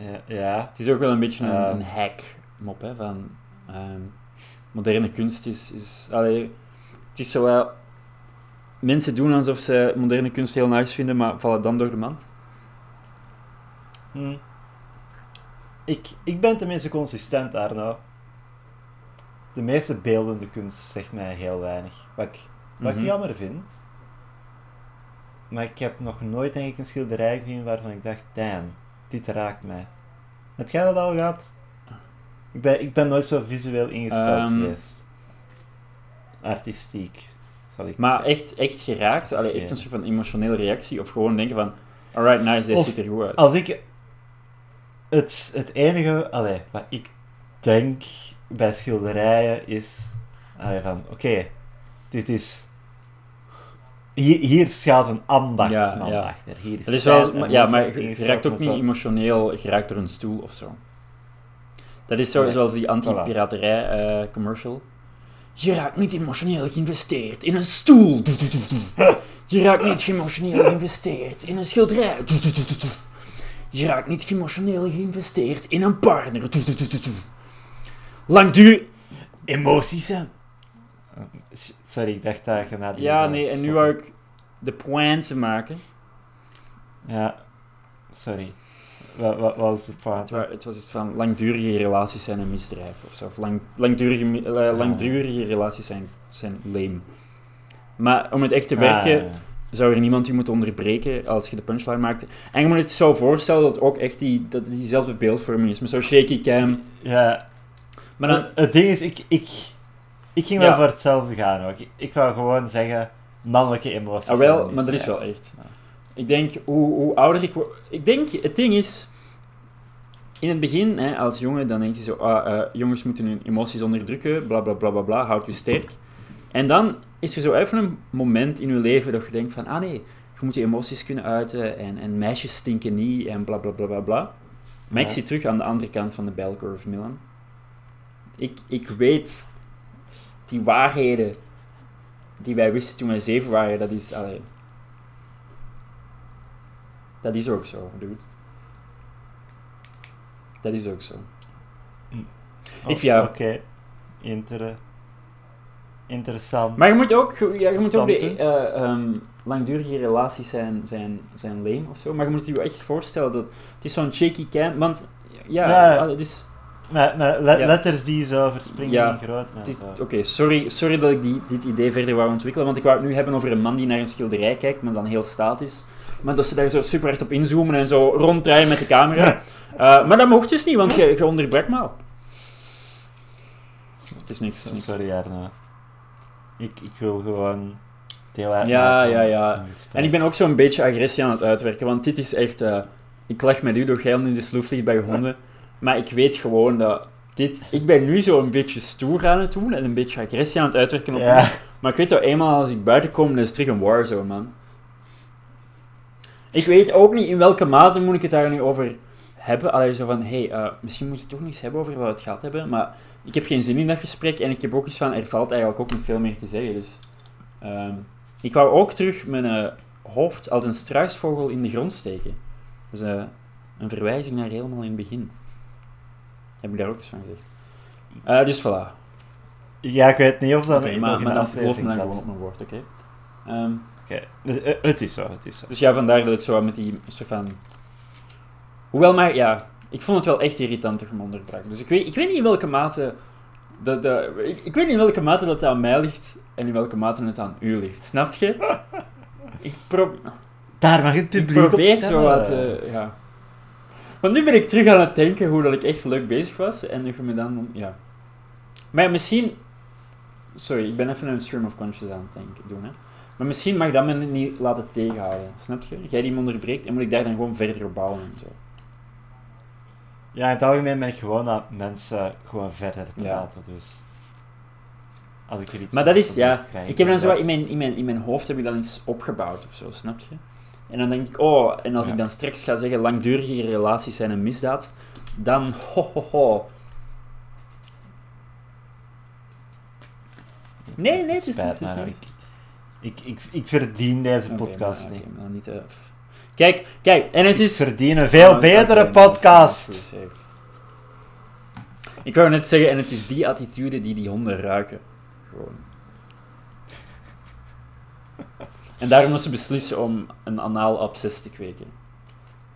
Ja, ja. Het is ook wel een beetje een, Ehm. een hack mop, hè, van ehm, moderne kunst is... is allee, het is zo wel... Mensen doen alsof ze moderne kunst heel nice vinden, maar vallen dan door de mand. Hm. Ik, ik ben tenminste consistent, Arno. De meeste beeldende kunst zegt mij heel weinig. Wat ik, wat Mhm. ik jammer vind. Maar ik heb nog nooit denk ik een schilderij gezien waarvan ik dacht, damn, dit raakt mij. Heb jij dat al gehad? Ik ben, ik ben nooit zo visueel ingesteld Ehm. geweest. Artistiek, zal ik Maar zeggen. echt, echt geraakt, allee, echt een soort van emotionele reactie, of gewoon denken van, alright, nice, dit ziet er goed uit. Als ik... Het, het enige allee, wat ik denk bij schilderijen is... allee, van, oké, dit is... Hier, hier schuilt een ambachtsman Ja, ja. achter. Hier is Dat is wel, maar- ja, maar je, je raakt ook niet zo. emotioneel geraakt door een stoel of zo. Dat is zo, Nee. zoals die anti-piraterij eh, commercial. Je raakt niet emotioneel geïnvesteerd in een stoel. Je raakt niet emotioneel geïnvesteerd in een schilderij. Je raakt niet emotioneel geïnvesteerd in een partner. Langduur... Emoties zijn... Sorry, ik dacht je naar die Ja, nee, en nu wou ik de pointe maken. Ja, sorry. Wat, wat, wat was de Het, point? wa- het was iets van langdurige relaties zijn een misdrijf of zo. Of lang, langdurige, eh, langdurige relaties zijn, zijn lame. Maar om het echt te werken, Ah, zou er niemand je moeten onderbreken als je de punchline maakte. En je moet het zo voorstellen dat ook echt die, dat diezelfde beeldvorming is, met zo'n shaky cam. Ja. Maar dan, Het, het ding is, ik, ik, ik ging wel voor hetzelfde gaan ook. Ik, ik wou gewoon zeggen, mannelijke emoties. ah, wel, maar dat is wel echt. Ik denk, hoe, hoe ouder ik word... Ik denk, het ding is... In het begin, hè, als jongen, dan denk je zo... Ah, eh, jongens moeten hun emoties onderdrukken, bla bla bla bla bla, houd je sterk. En dan is er zo even een moment in je leven dat je denkt van... Ah nee, je moet je emoties kunnen uiten en, en meisjes stinken niet en bla bla bla bla bla. Maar ik zie terug aan de andere kant van de bell curve, Milan. Ik, ik weet die waarheden die wij wisten toen wij zeven waren, dat is... Allee, dat is ook zo, dude. Dat is ook zo. Oh, Ik vind. Oké. Inter interessant. Maar je moet ook, ja, je moet ook de eh, ehm, langdurige relaties zijn, zijn, zijn lame of zo. Maar je moet je echt voorstellen dat het is zo'n shaky cam. Want ja, Ja. allee, dus, Met, met le- Ja. letters die zo verspringen Ja. in groot. Oké, sorry, sorry dat ik die, dit idee verder wou ontwikkelen. Want ik wou het nu hebben over een man die naar een schilderij kijkt, maar dan heel statisch. Maar dat ze daar zo super hard op inzoomen en zo ronddraaien met de camera. Eh, maar dat mocht dus niet, want je, je onderbrak me al. Het is niks. het is niks. Sorry, Arno. Ik, ik wil gewoon deel Ja, ja, ja. En ik ben ook zo'n beetje agressie aan het uitwerken, want dit is echt... eh, ik leg met u door geil in de sloef ligt bij je honden, maar ik weet gewoon dat dit... Ik ben nu zo een beetje stoer aan het doen en een beetje agressie aan het uitwerken op Ja. Maar ik weet dat eenmaal als ik buiten kom, dan is het terug een warzone, man. Ik weet ook niet in welke mate moet ik het daar nu over hebben. Allee, zo van, hey, eh, misschien moet je het toch eens hebben over wat we het gehad hebben, maar ik heb geen zin in dat gesprek en ik heb ook iets van, er valt eigenlijk ook niet veel meer te zeggen, dus... ehm, ik wou ook terug mijn eh, hoofd als een struisvogel in de grond steken. Dus een verwijzing naar helemaal in het begin. Heb ik daar ook eens van gezegd. Eh, dus voilà. Ja, ik weet niet of dat nog maar, maar dan geloof me dan gewoon op mijn woord, oké? Ehm, Oké, dus, eh, het is zo, het is zo. dus ja, vandaar dat ik zo met die soort van... Hoewel, maar ja, ik vond het wel echt irritant dat je me onderbrak. Dus ik weet, ik weet niet in welke mate... Dat, dat, ik, ik weet niet in welke mate dat aan mij ligt en in welke mate het aan u ligt. Snap je? Ik pro Daar mag het ik publiek op probeer zo wat... eh, ja. Want nu ben ik terug aan het denken hoe dat ik echt leuk bezig was en dat je me dan... Ja. Maar misschien... Sorry, ik ben even een stream of conscious aan het denken doen, hè. Maar misschien mag dat me niet laten tegenhouden, snap je? Jij die me onderbreekt en moet ik daar dan gewoon verder op bouwen en zo. Ja, in het algemeen ben ik gewoon dat mensen gewoon verder Ja. praten, dus... Als ik er iets Maar dat is, ja, krijg, ik heb dan zo wat in mijn, in, mijn, in mijn hoofd heb ik dan iets opgebouwd of zo, snap je? En dan denk ik, oh, en als Ja. ik dan straks ga zeggen langdurige relaties zijn een misdaad, dan ho ho ho. Nee, nee, het is Spijt niks, het is niks. ik, ik, ik, ik verdien deze podcast maar- niet. maar niet eh, Kijk, kijk, en het Ik is... verdien een veel Oh, betere podcast. Ik wou net zeggen, en het is die attitude die die honden ruiken. Gewoon. En daarom moeten ze beslissen om een anaal absces te kweken.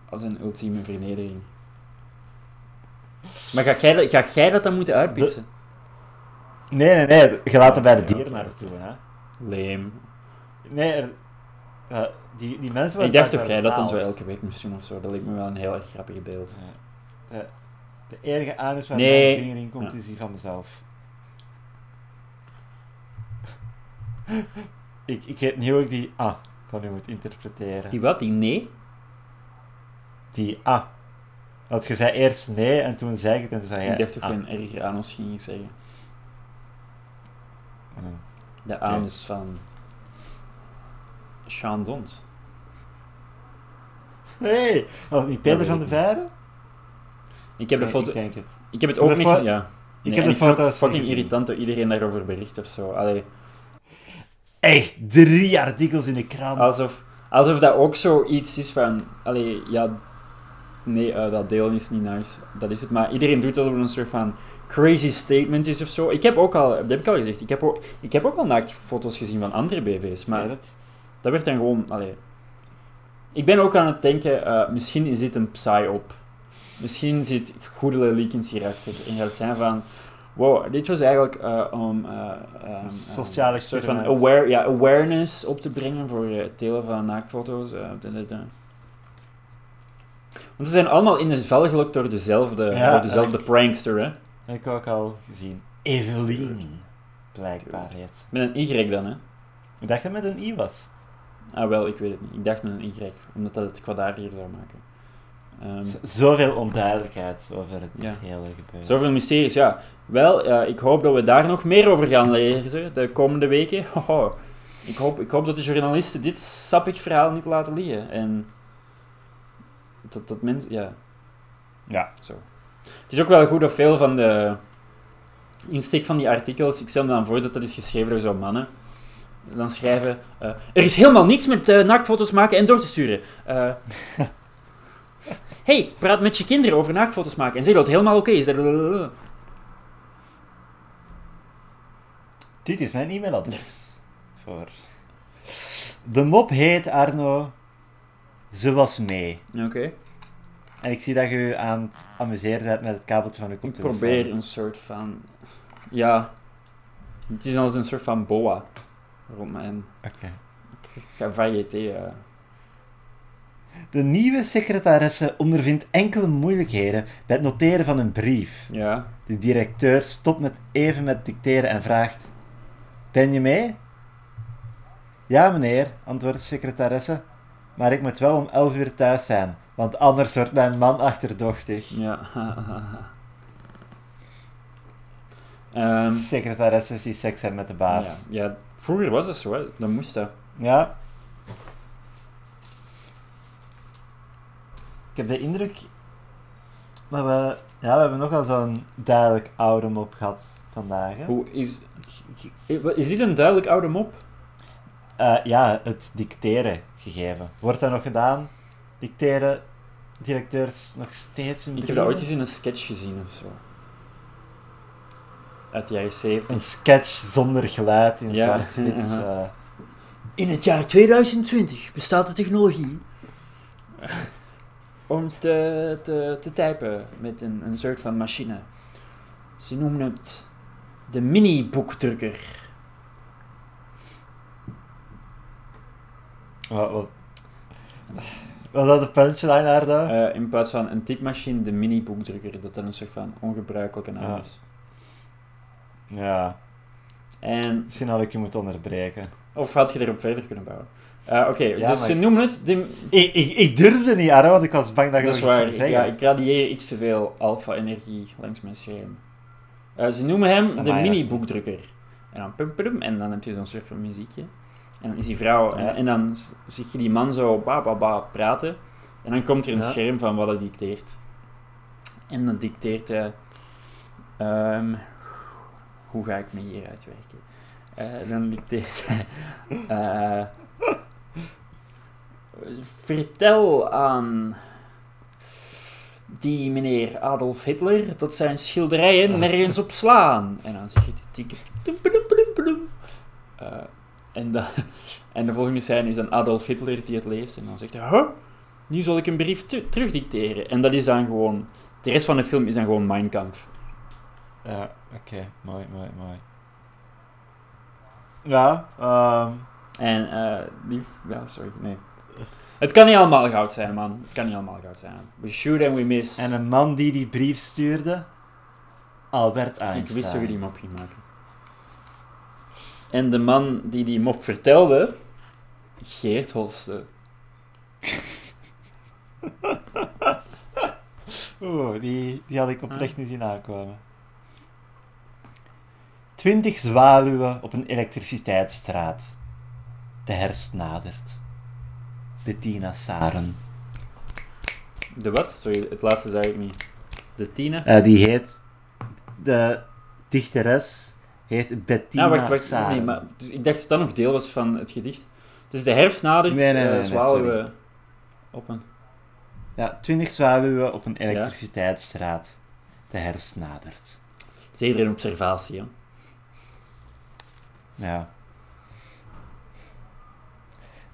Als een ultieme vernedering. Maar ga jij, dat- ga jij dat dan moeten uitpitsen? Nee, nee, nee. Je laat het bij de oké. naartoe, hè. Leem. Nee, er, die, die mensen... Ik dacht toch jij dat dan zo elke week moest doen of zo. Dat lijkt me wel een heel erg grappig beeld. De, de enige anus waar Nee. mijn vinger in komt, Ja. is die van mezelf. Ik, ik weet niet hoe ik die ah dan nu moet interpreteren. Die wat? Die nee? Die ah. Want je zei eerst nee en toen zei ik het en toen zei jij Ik dacht toch ah. een erger anus ging ik zeggen. Hmm. De anus van... Sean Dons. Nee, was het niet Peter van de. Veire? Ik heb de foto... Ik denk het. Ik heb het ook niet... Ja. Ik heb de niet fucking gezien. irritant dat iedereen daarover bericht of zo. Allee, Echt drie artikels in de krant. alsof, alsof dat ook zoiets is van... Allee, ja... Nee, eh, dat delen is niet nice. Dat is het. Maar iedereen doet dat op een soort van crazy statement is of zo. Ik heb ook al... Dat heb ik al gezegd. Ik heb ook, ik heb ook al naaktfoto's gezien van andere BV's. Maar het? Dat werd dan gewoon... Allee. Ik ben ook aan het denken, eh, misschien zit een psy op. Misschien zit goede leakens hierachter. En gaat het zijn van... Wow, dit was eigenlijk uh, om uh, um, sociale soort van aware, ja, awareness op te brengen voor het delen van naaktfoto's. De, de, Want ze zijn allemaal in het vel gelokt door dezelfde, ja, door dezelfde prankster, hè? Heb ik ook al gezien. Evelien, blijkbaar heet. Met een Y dan, hè? Ik dacht dat het met een I was. Ah, wel, ik weet het niet. Ik dacht met een Y, omdat dat het kwaadaardiger zou maken. Um, Zoveel onduidelijkheid over het hele gebeuren. Zoveel mysteries, ja. Wel, uh, ik hoop dat we daar nog meer over gaan lezen de komende weken. Ik, hoop, ik hoop dat de journalisten dit sappig verhaal niet laten liggen. En dat, dat mensen, ja. Ja. Zo. Het is ook wel goed dat veel van de insteek van die artikels, ik stel me dan voor dat dat is geschreven door zo'n mannen, dan schrijven, uh, er is helemaal niets met uh, naaktfoto's maken en door te sturen. Uh, hey, praat met je kinderen over naaktfoto's maken en zeg dat het helemaal oké is. Dit is mijn e-mailadres. Voor. De mop heet Arno. Ze was mee. Oké. En ik zie dat je je aan het amuseren bent met het kabeltje van je koptelefoon. Ik probeer een soort van... Ja. Het is als een soort van boa rond mij. Oké. Ik ga variété... De nieuwe secretaresse ondervindt enkele moeilijkheden bij het noteren van een brief. Ja. De directeur stopt met even met dicteren en vraagt... Ben je mee? Ja, meneer, antwoordt de secretaresse. Maar ik moet wel om elf uur thuis zijn, want anders wordt mijn man achterdochtig. Ja. um, secretaresse die seks hebben met de baas. Ja, ja, vroeger was het zo, hè. dat moest dat. Ja. Ik heb de indruk dat we... Ja, we hebben nogal zo'n duidelijk oude mop gehad vandaag. Hè? Hoe is... Is dit een duidelijk oude mop? Uh, ja, het dicteren gegeven. Wordt dat nog gedaan? Dicteren directeurs nog steeds een Ik heb dat ooit eens in een sketch gezien of zo. Uit de jaren 70. Een sketch zonder geluid in ja. zwart-wit. Uh. In het jaar 2020 bestaat de technologie om te, te, te typen met een, een soort van machine. Ze noemen het de mini-boekdrukker. Wat, wat, wat dat de punchline daar dan? Uh, in plaats van een typemachine, de mini-boekdrukker, dat dan een soort van ongebruikelijke naam is. Ja. En... Misschien had ik je moeten onderbreken. Of had je erop verder kunnen bouwen? Uh, Oké, dus ze noemen het... De... Ik, ik, ik durfde niet, Arno, want ik was bang dat je dat is waar. Ja, ik radieer iets te veel alpha-energie langs mijn scherm. Uh, ze noemen hem de mini-boekdrukker. En dan pum, pum, en dan heb je zo'n soort van muziekje. En dan is die vrouw, en, en, dan zie je die man zo ba, ba, ba praten. En dan komt er een scherm van wat hij dicteert. En dan dicteert hij... Um, hoe ga ik me hier uitwerken? Uh, dan dicteert hij... Vertel aan die meneer Adolf Hitler dat zijn schilderijen nergens op slaan. En dan zeg je tikken. Uh, en, de, en de volgende scène is dan Adolf Hitler die het leest. En dan zegt hij, huh? Nu zal ik een brief terugdicteren. En dat is dan gewoon... De rest van de film is dan gewoon Mein Kampf. Ja, oké. Mooi, mooi, mooi. Ja, um... En, uh, die... Ja, sorry, nee. Het kan niet allemaal goud zijn, man. Het kan niet allemaal goud zijn. We shoot and we miss. En een man die die brief stuurde, Albert Einstein. Ik wist dat je die mop ging maken. En de man die die mop vertelde, Geert Holste. Oeh, die, die had ik oprecht ah. niet zien aankomen. Twintig zwaluwen op een elektriciteitsstraat. De herfst nadert. Bettina Saren. De wat? Sorry, het laatste zei ik niet. De Tina? Uh, die heet... De dichteres heet Bettina ja, wacht, wacht, Saren. Nee, maar, dus ik dacht dat dat nog deel was van het gedicht. Dus de herfst nadert, nee, nee, nee, zwaluwen op een... Ja, twintig zwaluwen op een elektriciteitsstraat. De herfst nadert. Zeker een observatie, hè? Ja.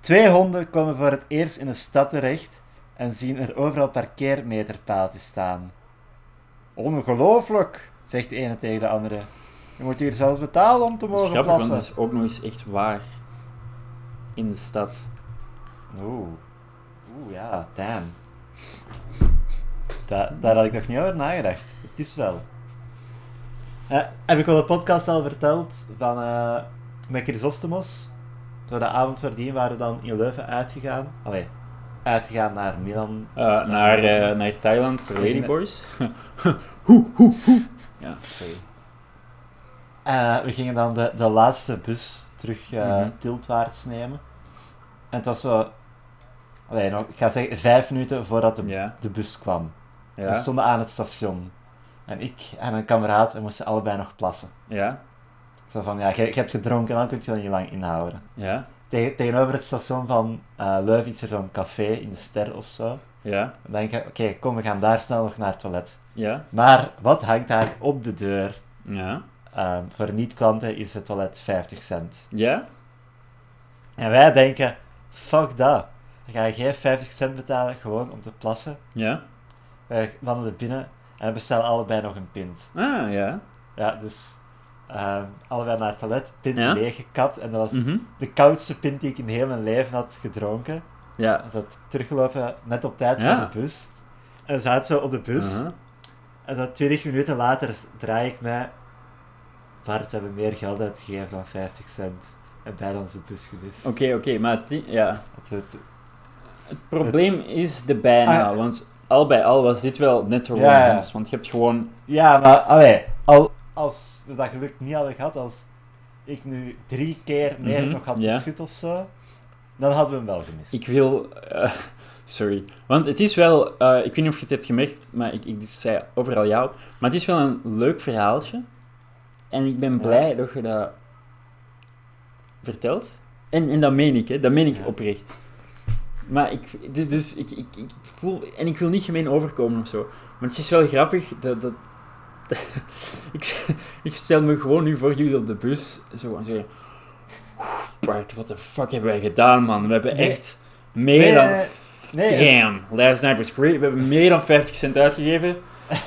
Twee honden komen voor het eerst in een stad terecht en zien er overal parkeermeterpaaltjes staan. Ongelooflijk, zegt de ene tegen de andere. Je moet hier zelfs betalen om te mogen want plassen. dat is ook nog eens echt waar. In de stad. Oeh. Oeh, ja, damn. Da daar had ik nog niet over nagedacht. Het is wel. Eh, heb ik al de podcast al verteld van eh met Chrysostomos? Door de avond voordien waren we dan in Leuven uitgegaan. Allee, uitgegaan naar Milan. Eh, naar, eh, naar Thailand voor Ladyboys. Hoe, hoe, hoe. Ja, sorry. Eh, we gingen dan de, de laatste bus terug eh, Mhm. tiltwaarts nemen. En het was zo... Allee, nog, ik ga zeggen vijf minuten voordat de, de bus kwam. We stonden aan het station. En ik en een kameraad, we moesten allebei nog plassen. ja, Zo van, ja, je, je hebt gedronken, dan kun je dat niet lang inhouden. ja, Tegen, tegenover het station van eh Leuven is er zo'n café in de Ster of zo. ja, Dan denk ik, oké, kom, we gaan daar snel nog naar het toilet. ja, Maar wat hangt daar op de deur? ja, Ehm, voor niet-klanten is het toilet 50 cent. ja, En wij denken, fuck dat. Dan ga je geen 50 cent betalen gewoon om te plassen. ja. Wij wandelen binnen en bestellen allebei nog een pint. Ah, ja. Ja, dus ehm, allebei naar het toilet, pint Ja. leeggekapt. En dat was Mhm. de koudste pint die ik in heel mijn leven had gedronken. Ja. En zo teruggelopen, net op tijd Ja. voor de bus. En we zaten zo op de bus. Uh-huh. En zo 20 minuten later draai ik mij. Bart, we hebben meer geld uitgegeven dan 50 cent. En bijna onze bus gemist. Oké, oké, maar ja. Het, het, het probleem is de bijna, Ah. want al bij al was dit wel net te Ja, ja. romans, want je hebt gewoon... Ja, maar allee, al, als we dat geluk niet hadden gehad, als ik nu drie keer meer Mhm, nog had ja. geschud of zo, dan hadden we hem wel gemist. Ik wil... eh, sorry. Want het is wel... eh, ik weet niet of je het hebt gemerkt, maar ik, ik zei overal jou. Maar het is wel een leuk verhaaltje. En ik ben Ja. blij dat je dat vertelt. En, en dat meen ik, hè. Dat meen ik Ja. oprecht. Maar ik... du- Dus ik, ik, ik voel... En ik wil niet gemeen overkomen of zo. Maar het is wel grappig dat... dat ik, ik stel me gewoon nu voor jullie op de bus. Zo en zeggen... Bart, what the fuck hebben wij gedaan, man? We hebben Nee. echt meer dan... nee, Damn, last night was great. We hebben meer dan 50 cent uitgegeven.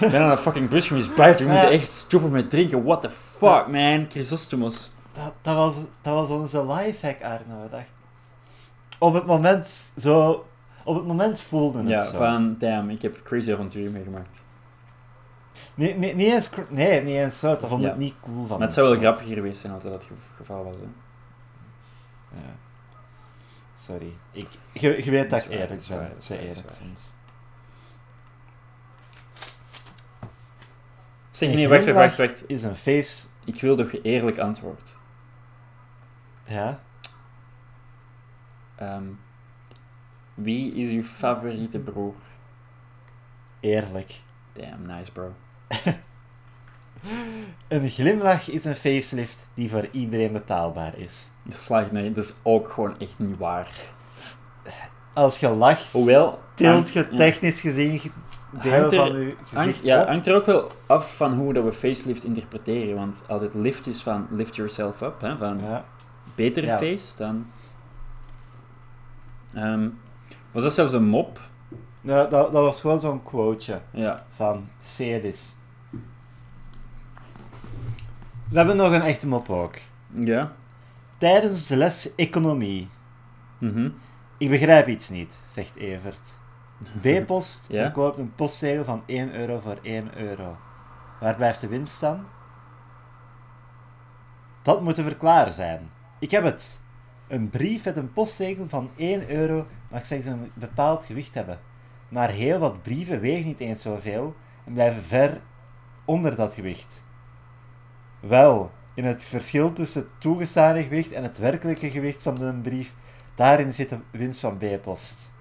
We zijn aan een fucking bus geweest. Bart, we Ja. moeten echt stoppen met drinken. What the fuck, man? Chrysostomos. dat, dat, was, dat was onze lifehack, Arno. We dachten- op het moment zo... Op het moment voelde het Ja, zo. van, damn, ik heb crazy avonturen meegemaakt. Nee, nee, niet eens, nee, niet eens zo. Dat vond ik Ja. niet cool van Maar het zou wel grappiger geweest zijn als dat het ge- geval was, hè. Ja. Sorry. Ik, je, je weet dat ik eerlijk ben. Zo eerlijk soms. Zeg, nee, wacht, wacht, wacht, is een face... Ik wil je eerlijk antwoordt. Ja? Ehm, wie is uw favoriete broer? Eerlijk. Damn, nice, bro. Een glimlach is een facelift die voor iedereen betaalbaar is. Dat slaagt nee, dat is ook gewoon echt niet waar. Als je lacht, Hoewel... tilt je ja. technisch gezien deel Hangt er- van je gezicht ja, op. hangt er ook wel af van hoe dat we facelift interpreteren. Want als het lift is van lift yourself up, hè, van Ja. betere Ja. face, dan... Ehm, was dat zelfs een mop? Dat, dat was gewoon zo'n quoteje Ja. van Cedis. We hebben nog een echte mop ook. Ja. Tijdens de les economie. Mhm. Ik begrijp iets niet, zegt Evert. B-post Ja? verkoopt een postzegel van 1 euro voor 1 euro. Waar blijft de winst dan? Dat moet te verklaren zijn. Ik heb het. Een brief met een postzegel van 1 euro mag slechts een bepaald gewicht hebben. Maar heel wat brieven wegen niet eens zoveel en blijven ver onder dat gewicht. Wel, in het verschil tussen het toegestane gewicht en het werkelijke gewicht van de brief, daarin zit de winst van B-post.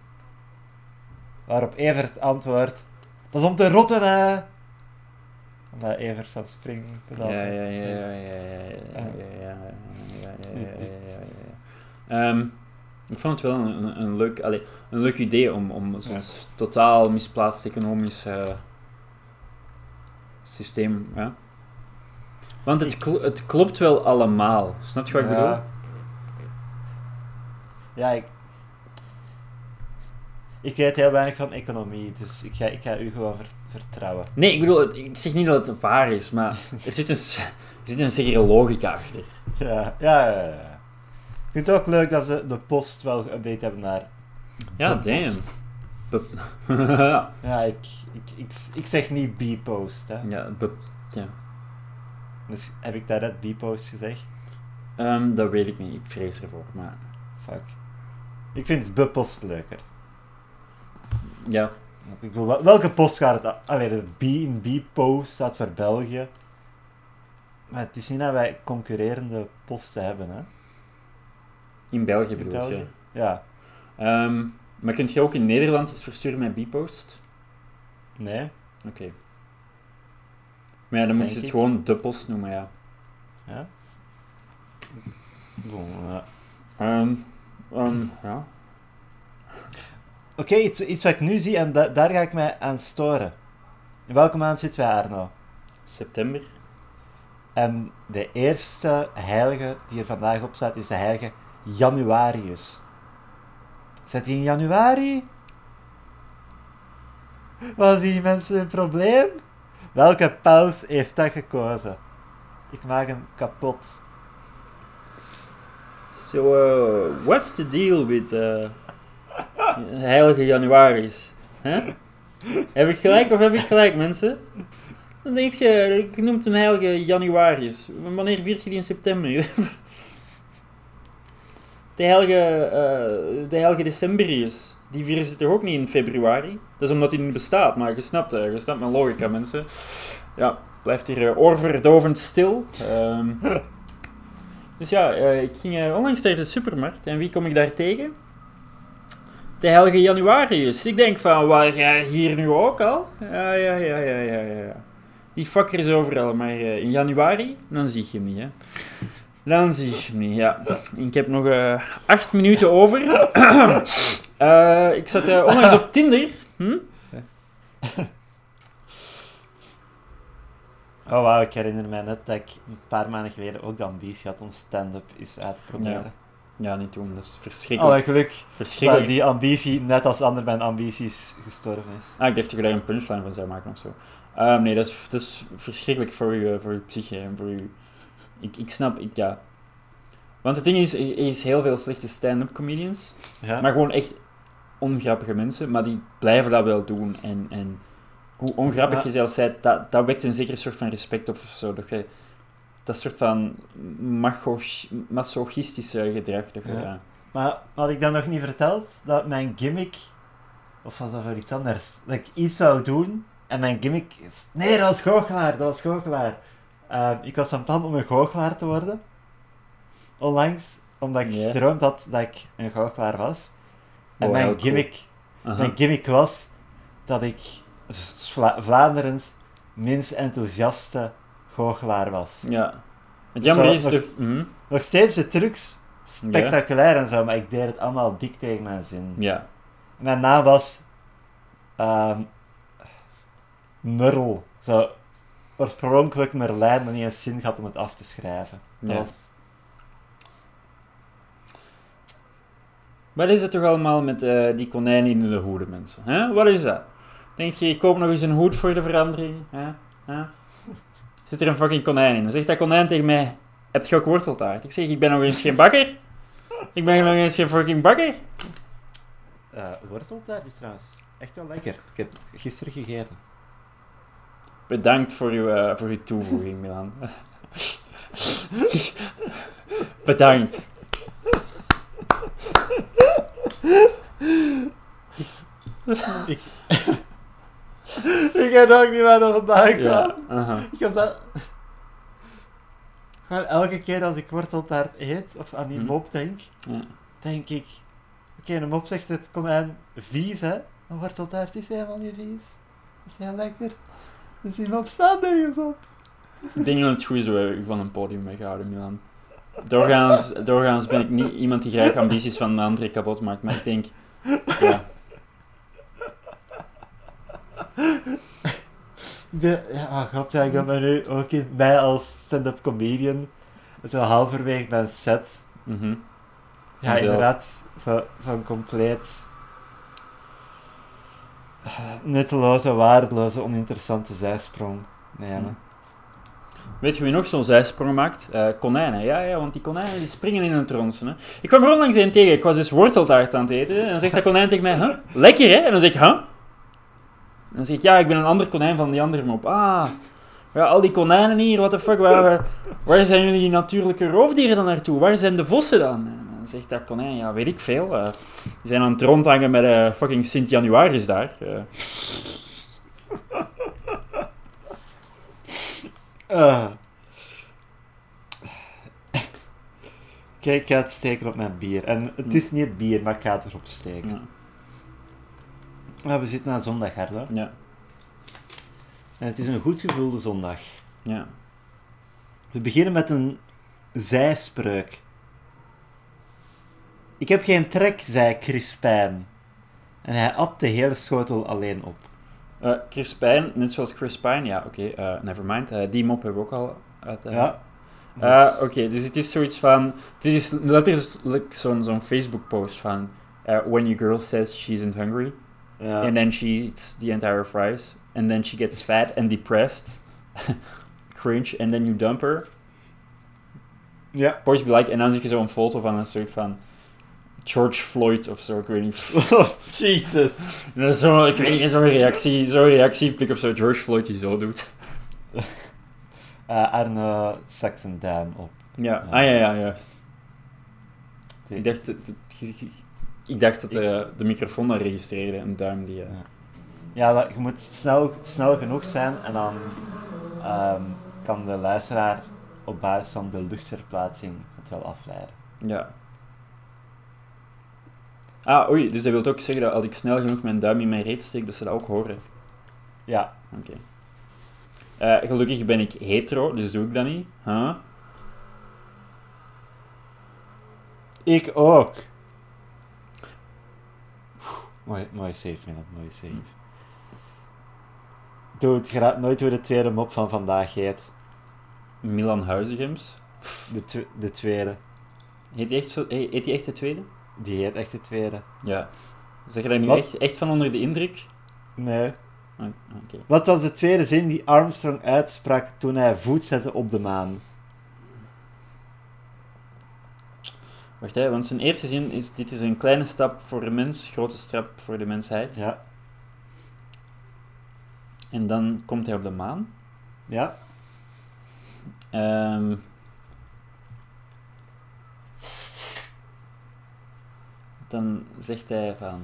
Waarop Evert antwoordt: Dat is om te rotten, hè? Omdat Evert van Spring Ja, ja, ja, ja, ja, ja, ja, ja, ja, ja, ja, ja, ja, ja, ja. Ehm, ik vond het wel een, een, een leuk, allee, een leuk idee om, om zo'n Ja. totaal misplaatst economisch eh, systeem, ja. Want het, kl- het klopt wel allemaal. Snap je wat ik bedoel? Ja, ik... Ik weet heel weinig van economie, dus ik ga, ik ga u gewoon vertrouwen. Nee, ik bedoel, het- ik zeg niet dat het waar is, maar er zit een, er zit een zekere logica achter. Ja, ja, ja. ja. Ik vind het ook leuk dat ze de post wel geüpdate hebben naar... Ja, damn. Ja, ik, ik, ik, ik zeg niet B-post, hè. ja, ja. Dus heb ik daarnet B-post gezegd? Ehm, dat weet ik niet, ik vrees ervoor, maar... Fuck. Ik vind B-post leuker. Ja, Want ik bedoel, welke post gaat het... Allee, de B in B-post staat voor België. Maar het is niet dat wij concurrerende posten hebben, hè. In België bedoel je. Ja. Ehm, maar kunt je ook in Nederland iets versturen met Bpost? Nee. Oké. Maar ja, dan moet je het ik. gewoon post noemen, ja. Ja. Bon, ja. Ehm, ehm, ja. Oké, iets, iets wat ik nu zie en da- daar ga ik mij aan storen. In welke maand zitten wij, Arno? September. En de eerste heilige die er vandaag op staat is de heilige Januarius. Zit hij in januari? Was die mensen een probleem? Welke paus heeft dat gekozen? Ik maak hem kapot. So, uh, what's the deal with uh, heilige januaris? Hè? Heb ik gelijk of heb ik gelijk, mensen? Dan denk je, ik noem hem heilige januarius. Wanneer viert je die in september? De heilige, eh, de heilige decemberius, die vieren ze toch ook niet in februari? Dat is omdat hij niet bestaat, maar je snapt, eh, je snapt mijn logica, mensen. Ja, blijft hier eh, oorverdovend stil. Ehm, dus ja, ik ging onlangs naar de supermarkt en wie kom ik daar tegen? De heilige januarius. Ik denk van, waar je hier nu ook al? Ja, ja, ja, ja, ja, ja. Die fucker is overal, maar in januari, dan zie je hem niet, hè. Dan zie hem niet, ja. Ik heb nog eh, acht minuten over. Eh, ik zat eh, onlangs op Tinder. Hm? Oh wauw, ik herinner mij net dat ik een paar maanden geleden ook de ambitie had om stand-up eens uit te proberen. Ja, niet doen, dat is verschrikkelijk. Oh, geluk verschrikkelijk. die ambitie net als ander mijn ambities gestorven is. Ah, ik dacht dat je daar een punchline van zou maken of zo. Ehm, nee, dat is, dat is verschrikkelijk voor je, voor je psyche en voor je... Ik, ik snap, ik, ja... Want het ding is, er is heel veel slechte stand-up comedians, Ja? maar gewoon echt ongrappige mensen, maar die blijven dat wel doen. En, en hoe ongrappig Ja. je zelf bent, dat, dat wekt een zekere soort van respect op of zo. Dat, je, dat soort van masochistische gedrag. Dat je, ja. Maar had ik dan nog niet verteld dat mijn gimmick, of was dat voor iets anders, dat ik iets zou doen en mijn gimmick is. Nee, dat was goochelaar, dat was goochelaar. Eh, ik was van plan om een goochelaar te worden. Onlangs, omdat ik Ja. gedroomd had dat ik een goochelaar was. En mijn cool. gimmick, mijn gimmick was dat ik Vla- Vlaanderens minst enthousiaste goochelaar was. Ja. Het jammer is nog- toch... mhm. Nog steeds de trucs spectaculair en zo, maar ik deed het allemaal dik tegen mijn zin. Ja. Mijn naam was ehm Nurl. Zo oorspronkelijk Merlijn, maar niet eens zin gehad om het af te schrijven. Dat was... Wat is het toch allemaal met eh, die konijnen in de hoeden, mensen? Hè? Wat is dat? Denk je, ik koop nog eens een hoed voor de verandering? Hè? Hè? Zit er een fucking konijn in? Dan zegt dat konijn tegen mij, heb je ook worteltaart? Ik zeg, ik ben nog eens geen bakker. Ik ben nog eens geen fucking bakker. eh worteltaart is trouwens echt wel lekker. Ik heb het gisteren gegeten. Bedankt voor uw, eh, voor uw toevoeging, Milan. Bedankt. ik... ik heb ook niet meer vandaag Ja, aha. Ik dat... Gewoon elke keer als ik worteltaart eet, of aan die Hm. mop denk, denk ik... Oké, een mop zegt het konijn vies, hè? Maar worteltaart is helemaal niet vies. Dat is heel lekker. Dus die mop staat nergens op. Ik denk dat het goed is dat we van een podium weghouden, Milan. Doorgaans, doorgaans ben ik niet iemand die graag ambities van een andere kapot maakt, maar ik denk, ja, De, ja, oh god, ja, ik ben me nu ook in mij als stand-up comedian. Zo halverwege mijn set. mhm. Ja, inderdaad, zo- zo'n compleet Nutteloze, waardeloze, oninteressante zijsprong. Nee, Hm. hè. Weet je wie nog zo'n zijsprong maakt? Eh, konijnen. Ja, ja, want die konijnen die springen in een tronsen. Hè. Ik kwam er onlangs een tegen. Ik was dus worteltaart aan het eten. En dan zegt dat konijn tegen mij, huh? Lekker, hè? En dan zeg ik, huh? Dan zeg ik, ja, ik ben een ander konijn van die andere mop. Ah, ja, al die konijnen hier, what the fuck, waar, waar zijn jullie natuurlijke roofdieren dan naartoe? Waar zijn de vossen dan? Dan zegt dat konijn, ja, weet ik veel. eh, die zijn aan het rondhangen met eh, fucking Sint-Januaris daar. eh. Ah. Kijk, ik ga het steken op mijn bier. En het is niet bier, maar ik ga het erop steken. ja, Maar we zitten aan zondag, Hardo. ja, En het is een goed gevulde zondag. ja. We beginnen met een zijspreuk. Ik heb geen trek, zei Crispijn. En hij at de hele schotel alleen op. Eh, Chris Pine, net zoals Chris Pine, ja, oké, eh, nevermind. Eh, die mop hebben we ook al uit. eh, Ja. Eh, Oké, dus het is zoiets van. Het is letterlijk zo'n zo'n Facebook-post van. eh, when your girl says she isn't hungry, and then she eats the entire fries, and then she gets fat and depressed, cringe, and then you dump her. ja. Boys be like, en dan zie je zo'n foto van een soort van. George Floyd of zo, ik weet niet. Oh, Jesus. En dan zo, ik weet niet, zo'n reactie, zo'n reactiepik of zo, George Floyd die zo doet. Eh, Arne Saxendam op. Ja, Ja. ah ja, ja, juist. Die- Ik dacht, ik dacht dat de, de microfoon dat registreerde, een duim die... eh, Ja. Je moet snel, snel genoeg zijn en dan ehm, kan de luisteraar op basis van de luchtverplaatsing het wel afleiden. Ja. Ah, oei, dus dat wil ook zeggen dat als ik snel genoeg mijn duim in mijn reet steek, dat ze dat ook horen. Ja, Oké. Eh, gelukkig ben ik hetero, dus doe ik dat niet. Huh? ik ook. Mooi, mooi save, man. Mooi save. Dude, je raadt nooit hoe de tweede mop van vandaag heet. Milan Huizigems. De, tw- de tweede. Heet die echt, zo, he- heet die echt de tweede? Die heet echt de tweede. Ja. Zeg je daar nu Wat? echt, echt van onder de indruk? Nee. Ah, Oké. Wat was de tweede zin die Armstrong uitsprak toen hij voet zette op de maan? Wacht, hè, want zijn eerste zin is: Dit is een kleine stap voor de mens, grote stap voor de mensheid. Ja. En dan komt hij op de maan. Ja. Ehm dan zegt hij van...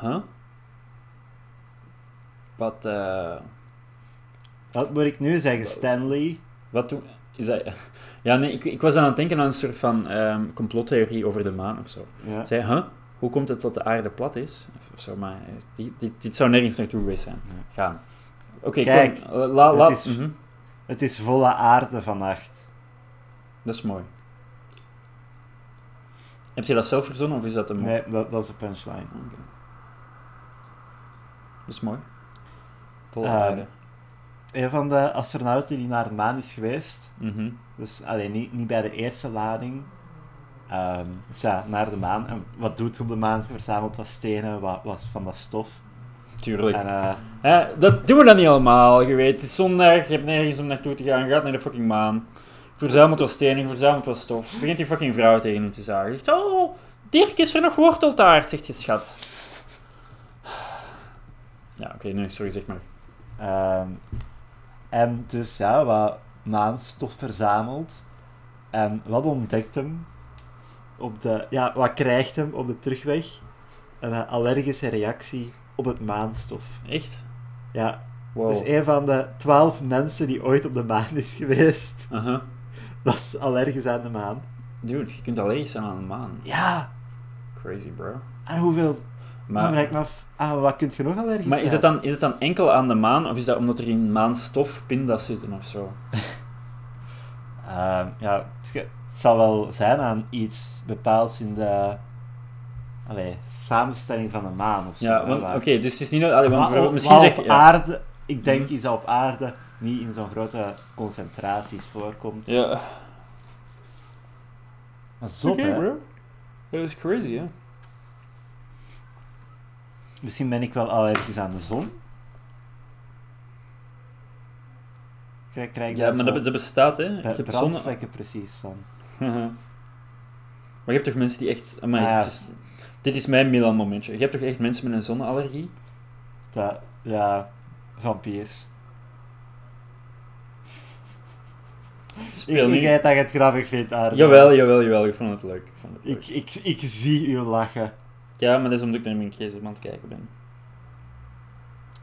Huh? Wat, eh... Wat moet ik nu zeggen, Stanley? Wat doen... Is dat... Ja, nee, ik, ik was aan het denken aan een soort van ehm complottheorie over de maan of zo. Ja. Zei, huh? Hoe komt het dat de aarde plat is? Of, of zo, maar eh, dit, dit, dit zou nergens naartoe geweest zijn. Gaan. Oké, Kijk, kom. La, la, het is- mhm, Het is volle aarde vannacht. Dat is mooi. Heb je dat zelf verzonnen of is dat een? Nee, dat, dat is een punchline. Oké. Dat is mooi. Vol Ehm. Een van de astronauten die naar de maan is geweest, Mhm. dus alleen niet, niet bij de eerste lading, ehm, dus ja, naar de maan. En wat doet op de maan? Verzamelt wat stenen, wat, wat van dat stof. Tuurlijk. En eh, dat doen we dan niet allemaal. Je weet, het is zondag, je hebt nergens om naartoe te gaan, gaat naar de fucking maan. Verzamelt wat stenen, verzamelt wat stof. Begint die fucking vrouw tegen je te zagen. Zegt, oh, Dirk, is er nog worteltaart? Zegt je schat. Ja, oké, nee, sorry, zeg maar. Ehm, en dus ja, wat maanstof verzameld. En wat ontdekt hem? Op de, ja, wat krijgt hem op de terugweg? Een allergische reactie op het maanstof. Echt? Ja, Wow. dus een van de twaalf mensen die ooit op de maan is geweest, Aha. was allergisch aan de maan. Dude, je kunt allergisch zijn aan de maan. Ja, Crazy, bro. en hoeveel... Maar, Maar, maar, me af, ah, wat kun je nog allergisch maar is, zijn? het dan, is het dan enkel aan de maan, of is dat omdat er in maanstof pinda's zitten of zo? Ehm, ja, het, zal wel zijn aan iets bepaalds in de allee, samenstelling van de maan of zo. Ja, oké, dus het is niet... Allee, want Maar misschien zeg. Ja. aarde, ik denk Mhm. iets dat op aarde niet in zo'n grote concentraties voorkomt. Ja. Maar zot, Oké, hè? bro. Dat is crazy, hè? Misschien ben ik wel allergisch aan de zon. Krijg, krijg Ja, maar dat, dat bestaat, hè. Je hebt brandvlekken precies van. maar je hebt toch mensen die echt... Amai, Ah, ja. het is- dit is mijn Milan momentje. Je hebt toch echt mensen met een zonneallergie? Dat, ja, vampiers. Ik, Speel nu. weet dat je het grappig vindt, Arno. Jawel, jawel, jawel. Ik vond het leuk. Ik vond het leuk. Ik, ik, ik zie u lachen. Ja, maar dat is omdat ik naar mijn gsm aan het kijken ben.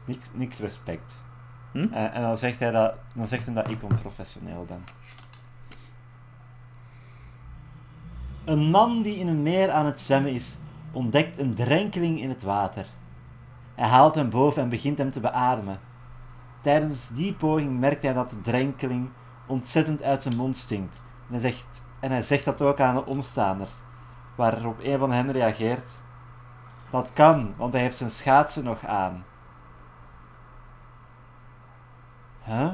Niks, niks respect. Hm? En, en dan zegt hij dat, dan zegt hij dat ik onprofessioneel ben. Een man die in een meer aan het zwemmen is, ontdekt een drenkeling in het water. Hij haalt hem boven en begint hem te beademen. Tijdens die poging merkt hij dat de drenkeling ontzettend uit zijn mond stinkt. En hij zegt, en hij zegt dat ook aan de omstaanders, waarop een van hen reageert. Dat kan, want hij heeft zijn schaatsen nog aan. Huh?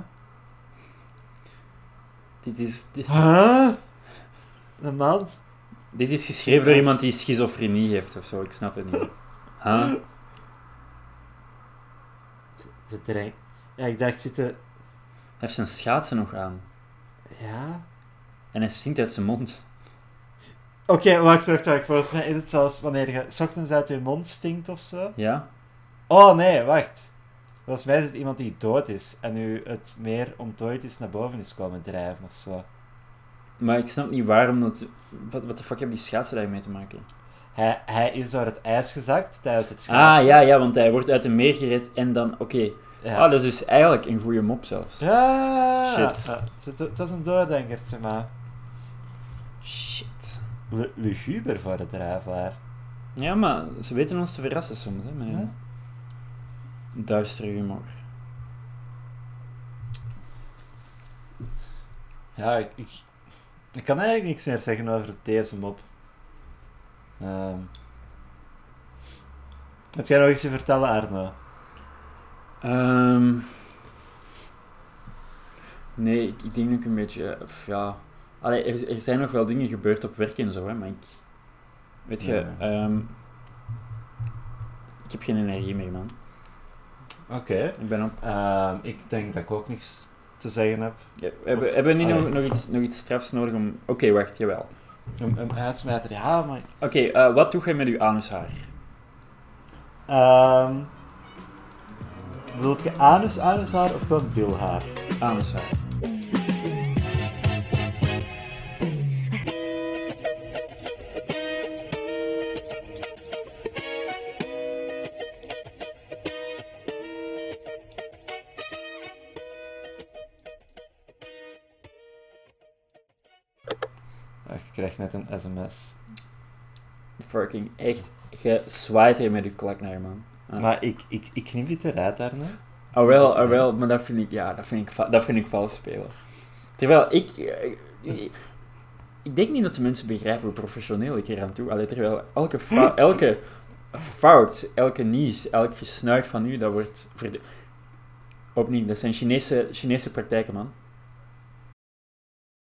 Dit is, dit, Huh? Een man? dit is geschreven door iemand die schizofrenie heeft of zo. Ik snap het niet. Huh? De drenk. Ja, ik dacht zitten... Hij heeft zijn schaatsen nog aan. Ja? En hij stinkt uit zijn mond. Oké, wacht, wacht, wacht. Volgens mij is het zoals wanneer je 's ochtends uit je mond stinkt of zo. Ja? Oh nee, wacht. Volgens mij is het iemand die dood is en nu het meer ontdooid is naar boven is komen drijven of zo. Maar ik snap niet waarom dat... Wat, wat de fuck hebben die schaatsen daarmee te maken? Hij, hij is door het ijs gezakt tijdens het schaatsen. Ah, ja, ja, want hij wordt uit een meer gered en dan... Oké. Ja. Ah, dat is dus eigenlijk een goede mop zelfs. Ja, Shit. Het, is een doordenkertje, maar... Shit. Lu- Luguber voor de drijflaar. Ja, maar ze weten ons te verrassen soms, hè, met Ja. duistere humor. Ja, ik, ik, ik kan eigenlijk niks meer zeggen over deze mop. Ehm heb jij nog iets te vertellen, Arno? Ehm nee, ik, ik denk dat ik een beetje... eh, ja... Allee, er, er zijn nog wel dingen gebeurd op werk en zo, hè, maar ik... Weet je, Ja. ehm, ik heb geen energie meer, man. Oké. Ik ben op... Ehm, ik denk dat ik ook niks te zeggen heb. Ja, hebben, hebben we niet nog, nog, iets, nog iets strafs nodig om... Oké, wacht, jawel. Een, een uitsmijter, ja, maar... Oké, eh, wat doe jij met uw anushaar? Ehm bedoelt je anus, anushaar of gewoon bilhaar? Anushaar. Ik krijg net een sms. Fucking echt, je zwaait hier met je klak naar, man. Ah. Maar ik, ik, ik knip dit eruit, Arno. Oh wel, oh wel, maar dat vind ik, ja, dat vind ik, dat vind ik vals spelen. Terwijl ik, eh, ik, ik denk niet dat de mensen begrijpen hoe professioneel ik hier aan toe. Allee, terwijl elke, fou- elke fout, elke nies, elk gesnuit van u, dat wordt Opnieuw, dat zijn Chinese, Chinese praktijken, man.